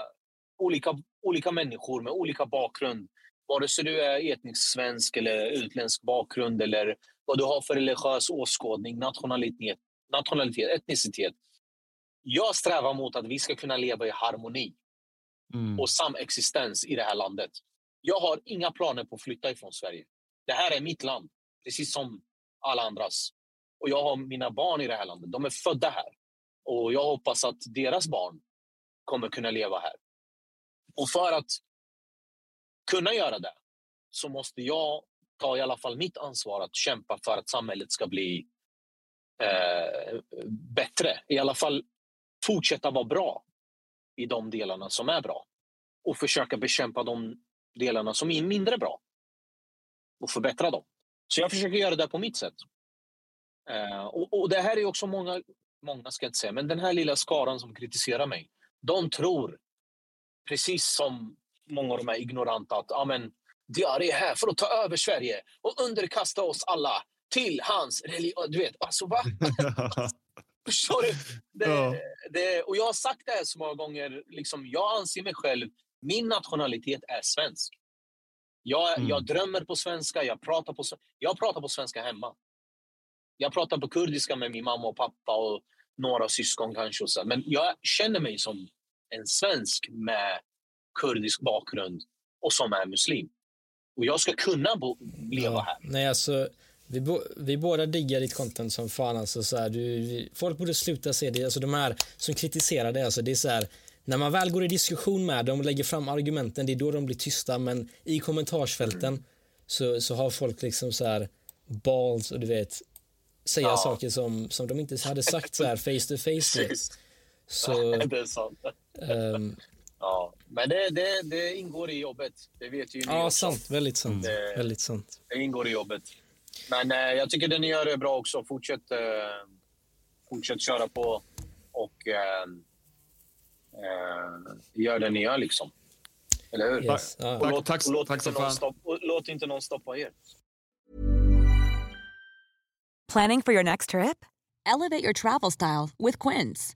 olika, olika människor med olika bakgrund, vare sig du är etnisk svensk eller utländsk bakgrund eller vad du har för religiös åskådning, nationalitet, nationalitet etnicitet. Jag strävar mot att vi ska kunna leva i harmoni Mm. och samexistens i det här landet. Jag har inga planer på att flytta ifrån Sverige. Det här är mitt land, precis som alla andras. Och jag har mina barn i det här landet. De är födda här. Och jag hoppas att deras barn kommer kunna leva här. Och för att kunna göra det så måste jag ta i alla fall mitt ansvar att kämpa för att samhället ska bli eh, bättre. I alla fall fortsätta vara bra i de delarna som är bra och försöka bekämpa de delarna som är mindre bra och förbättra dem. Så jag försöker göra det på mitt sätt. Eh, och, och, det här är också många, många ska jag inte säga, men den här lilla skaran som kritiserar mig. De tror, precis som många av de här ignoranta, att ah, men, Diari är här för att ta över Sverige och underkasta oss alla till hans religion. Du vet, alltså va? Förstår du? Det, ja. det, och jag har sagt det här så många gånger. Liksom, jag anser mig själv, min nationalitet är svensk. Jag, mm. jag drömmer på svenska, jag pratar på, jag pratar på svenska hemma. Jag pratar på kurdiska med min mamma och pappa och några syskon kanske. Och så. Men jag känner mig som en svensk med kurdisk bakgrund och som är muslim. Och jag ska kunna bo, leva ja. här. Nej, alltså vi, bo, vi båda diggar ditt content som fan. Alltså, så här, du, folk borde sluta se det. Alltså, de här som kritiserar det, alltså, det är så här, när man väl går i diskussion med dem och lägger fram argumenten, det är då de blir tysta. Men i kommentarsfälten mm. så, så har folk liksom så här balls och du vet, säga ja. saker som, som de inte hade sagt så här face to face. Så, det är sant. Um, ja, men det, det, det ingår i jobbet. Det vet ju ni Ja, också. sant. Väldigt sant. Det, väldigt sant. Det ingår i jobbet. Men eh, jag tycker det ni gör är bra också. Fortsätt, eh, fortsätt köra på och eh, eh gör det ni gör liksom. Eller hur? Yes. Ah. Och låt, tack, och låt, tack inte stopp, låt inte någon stoppa er. Planning for your next trip? Elevate your travel style with Quince.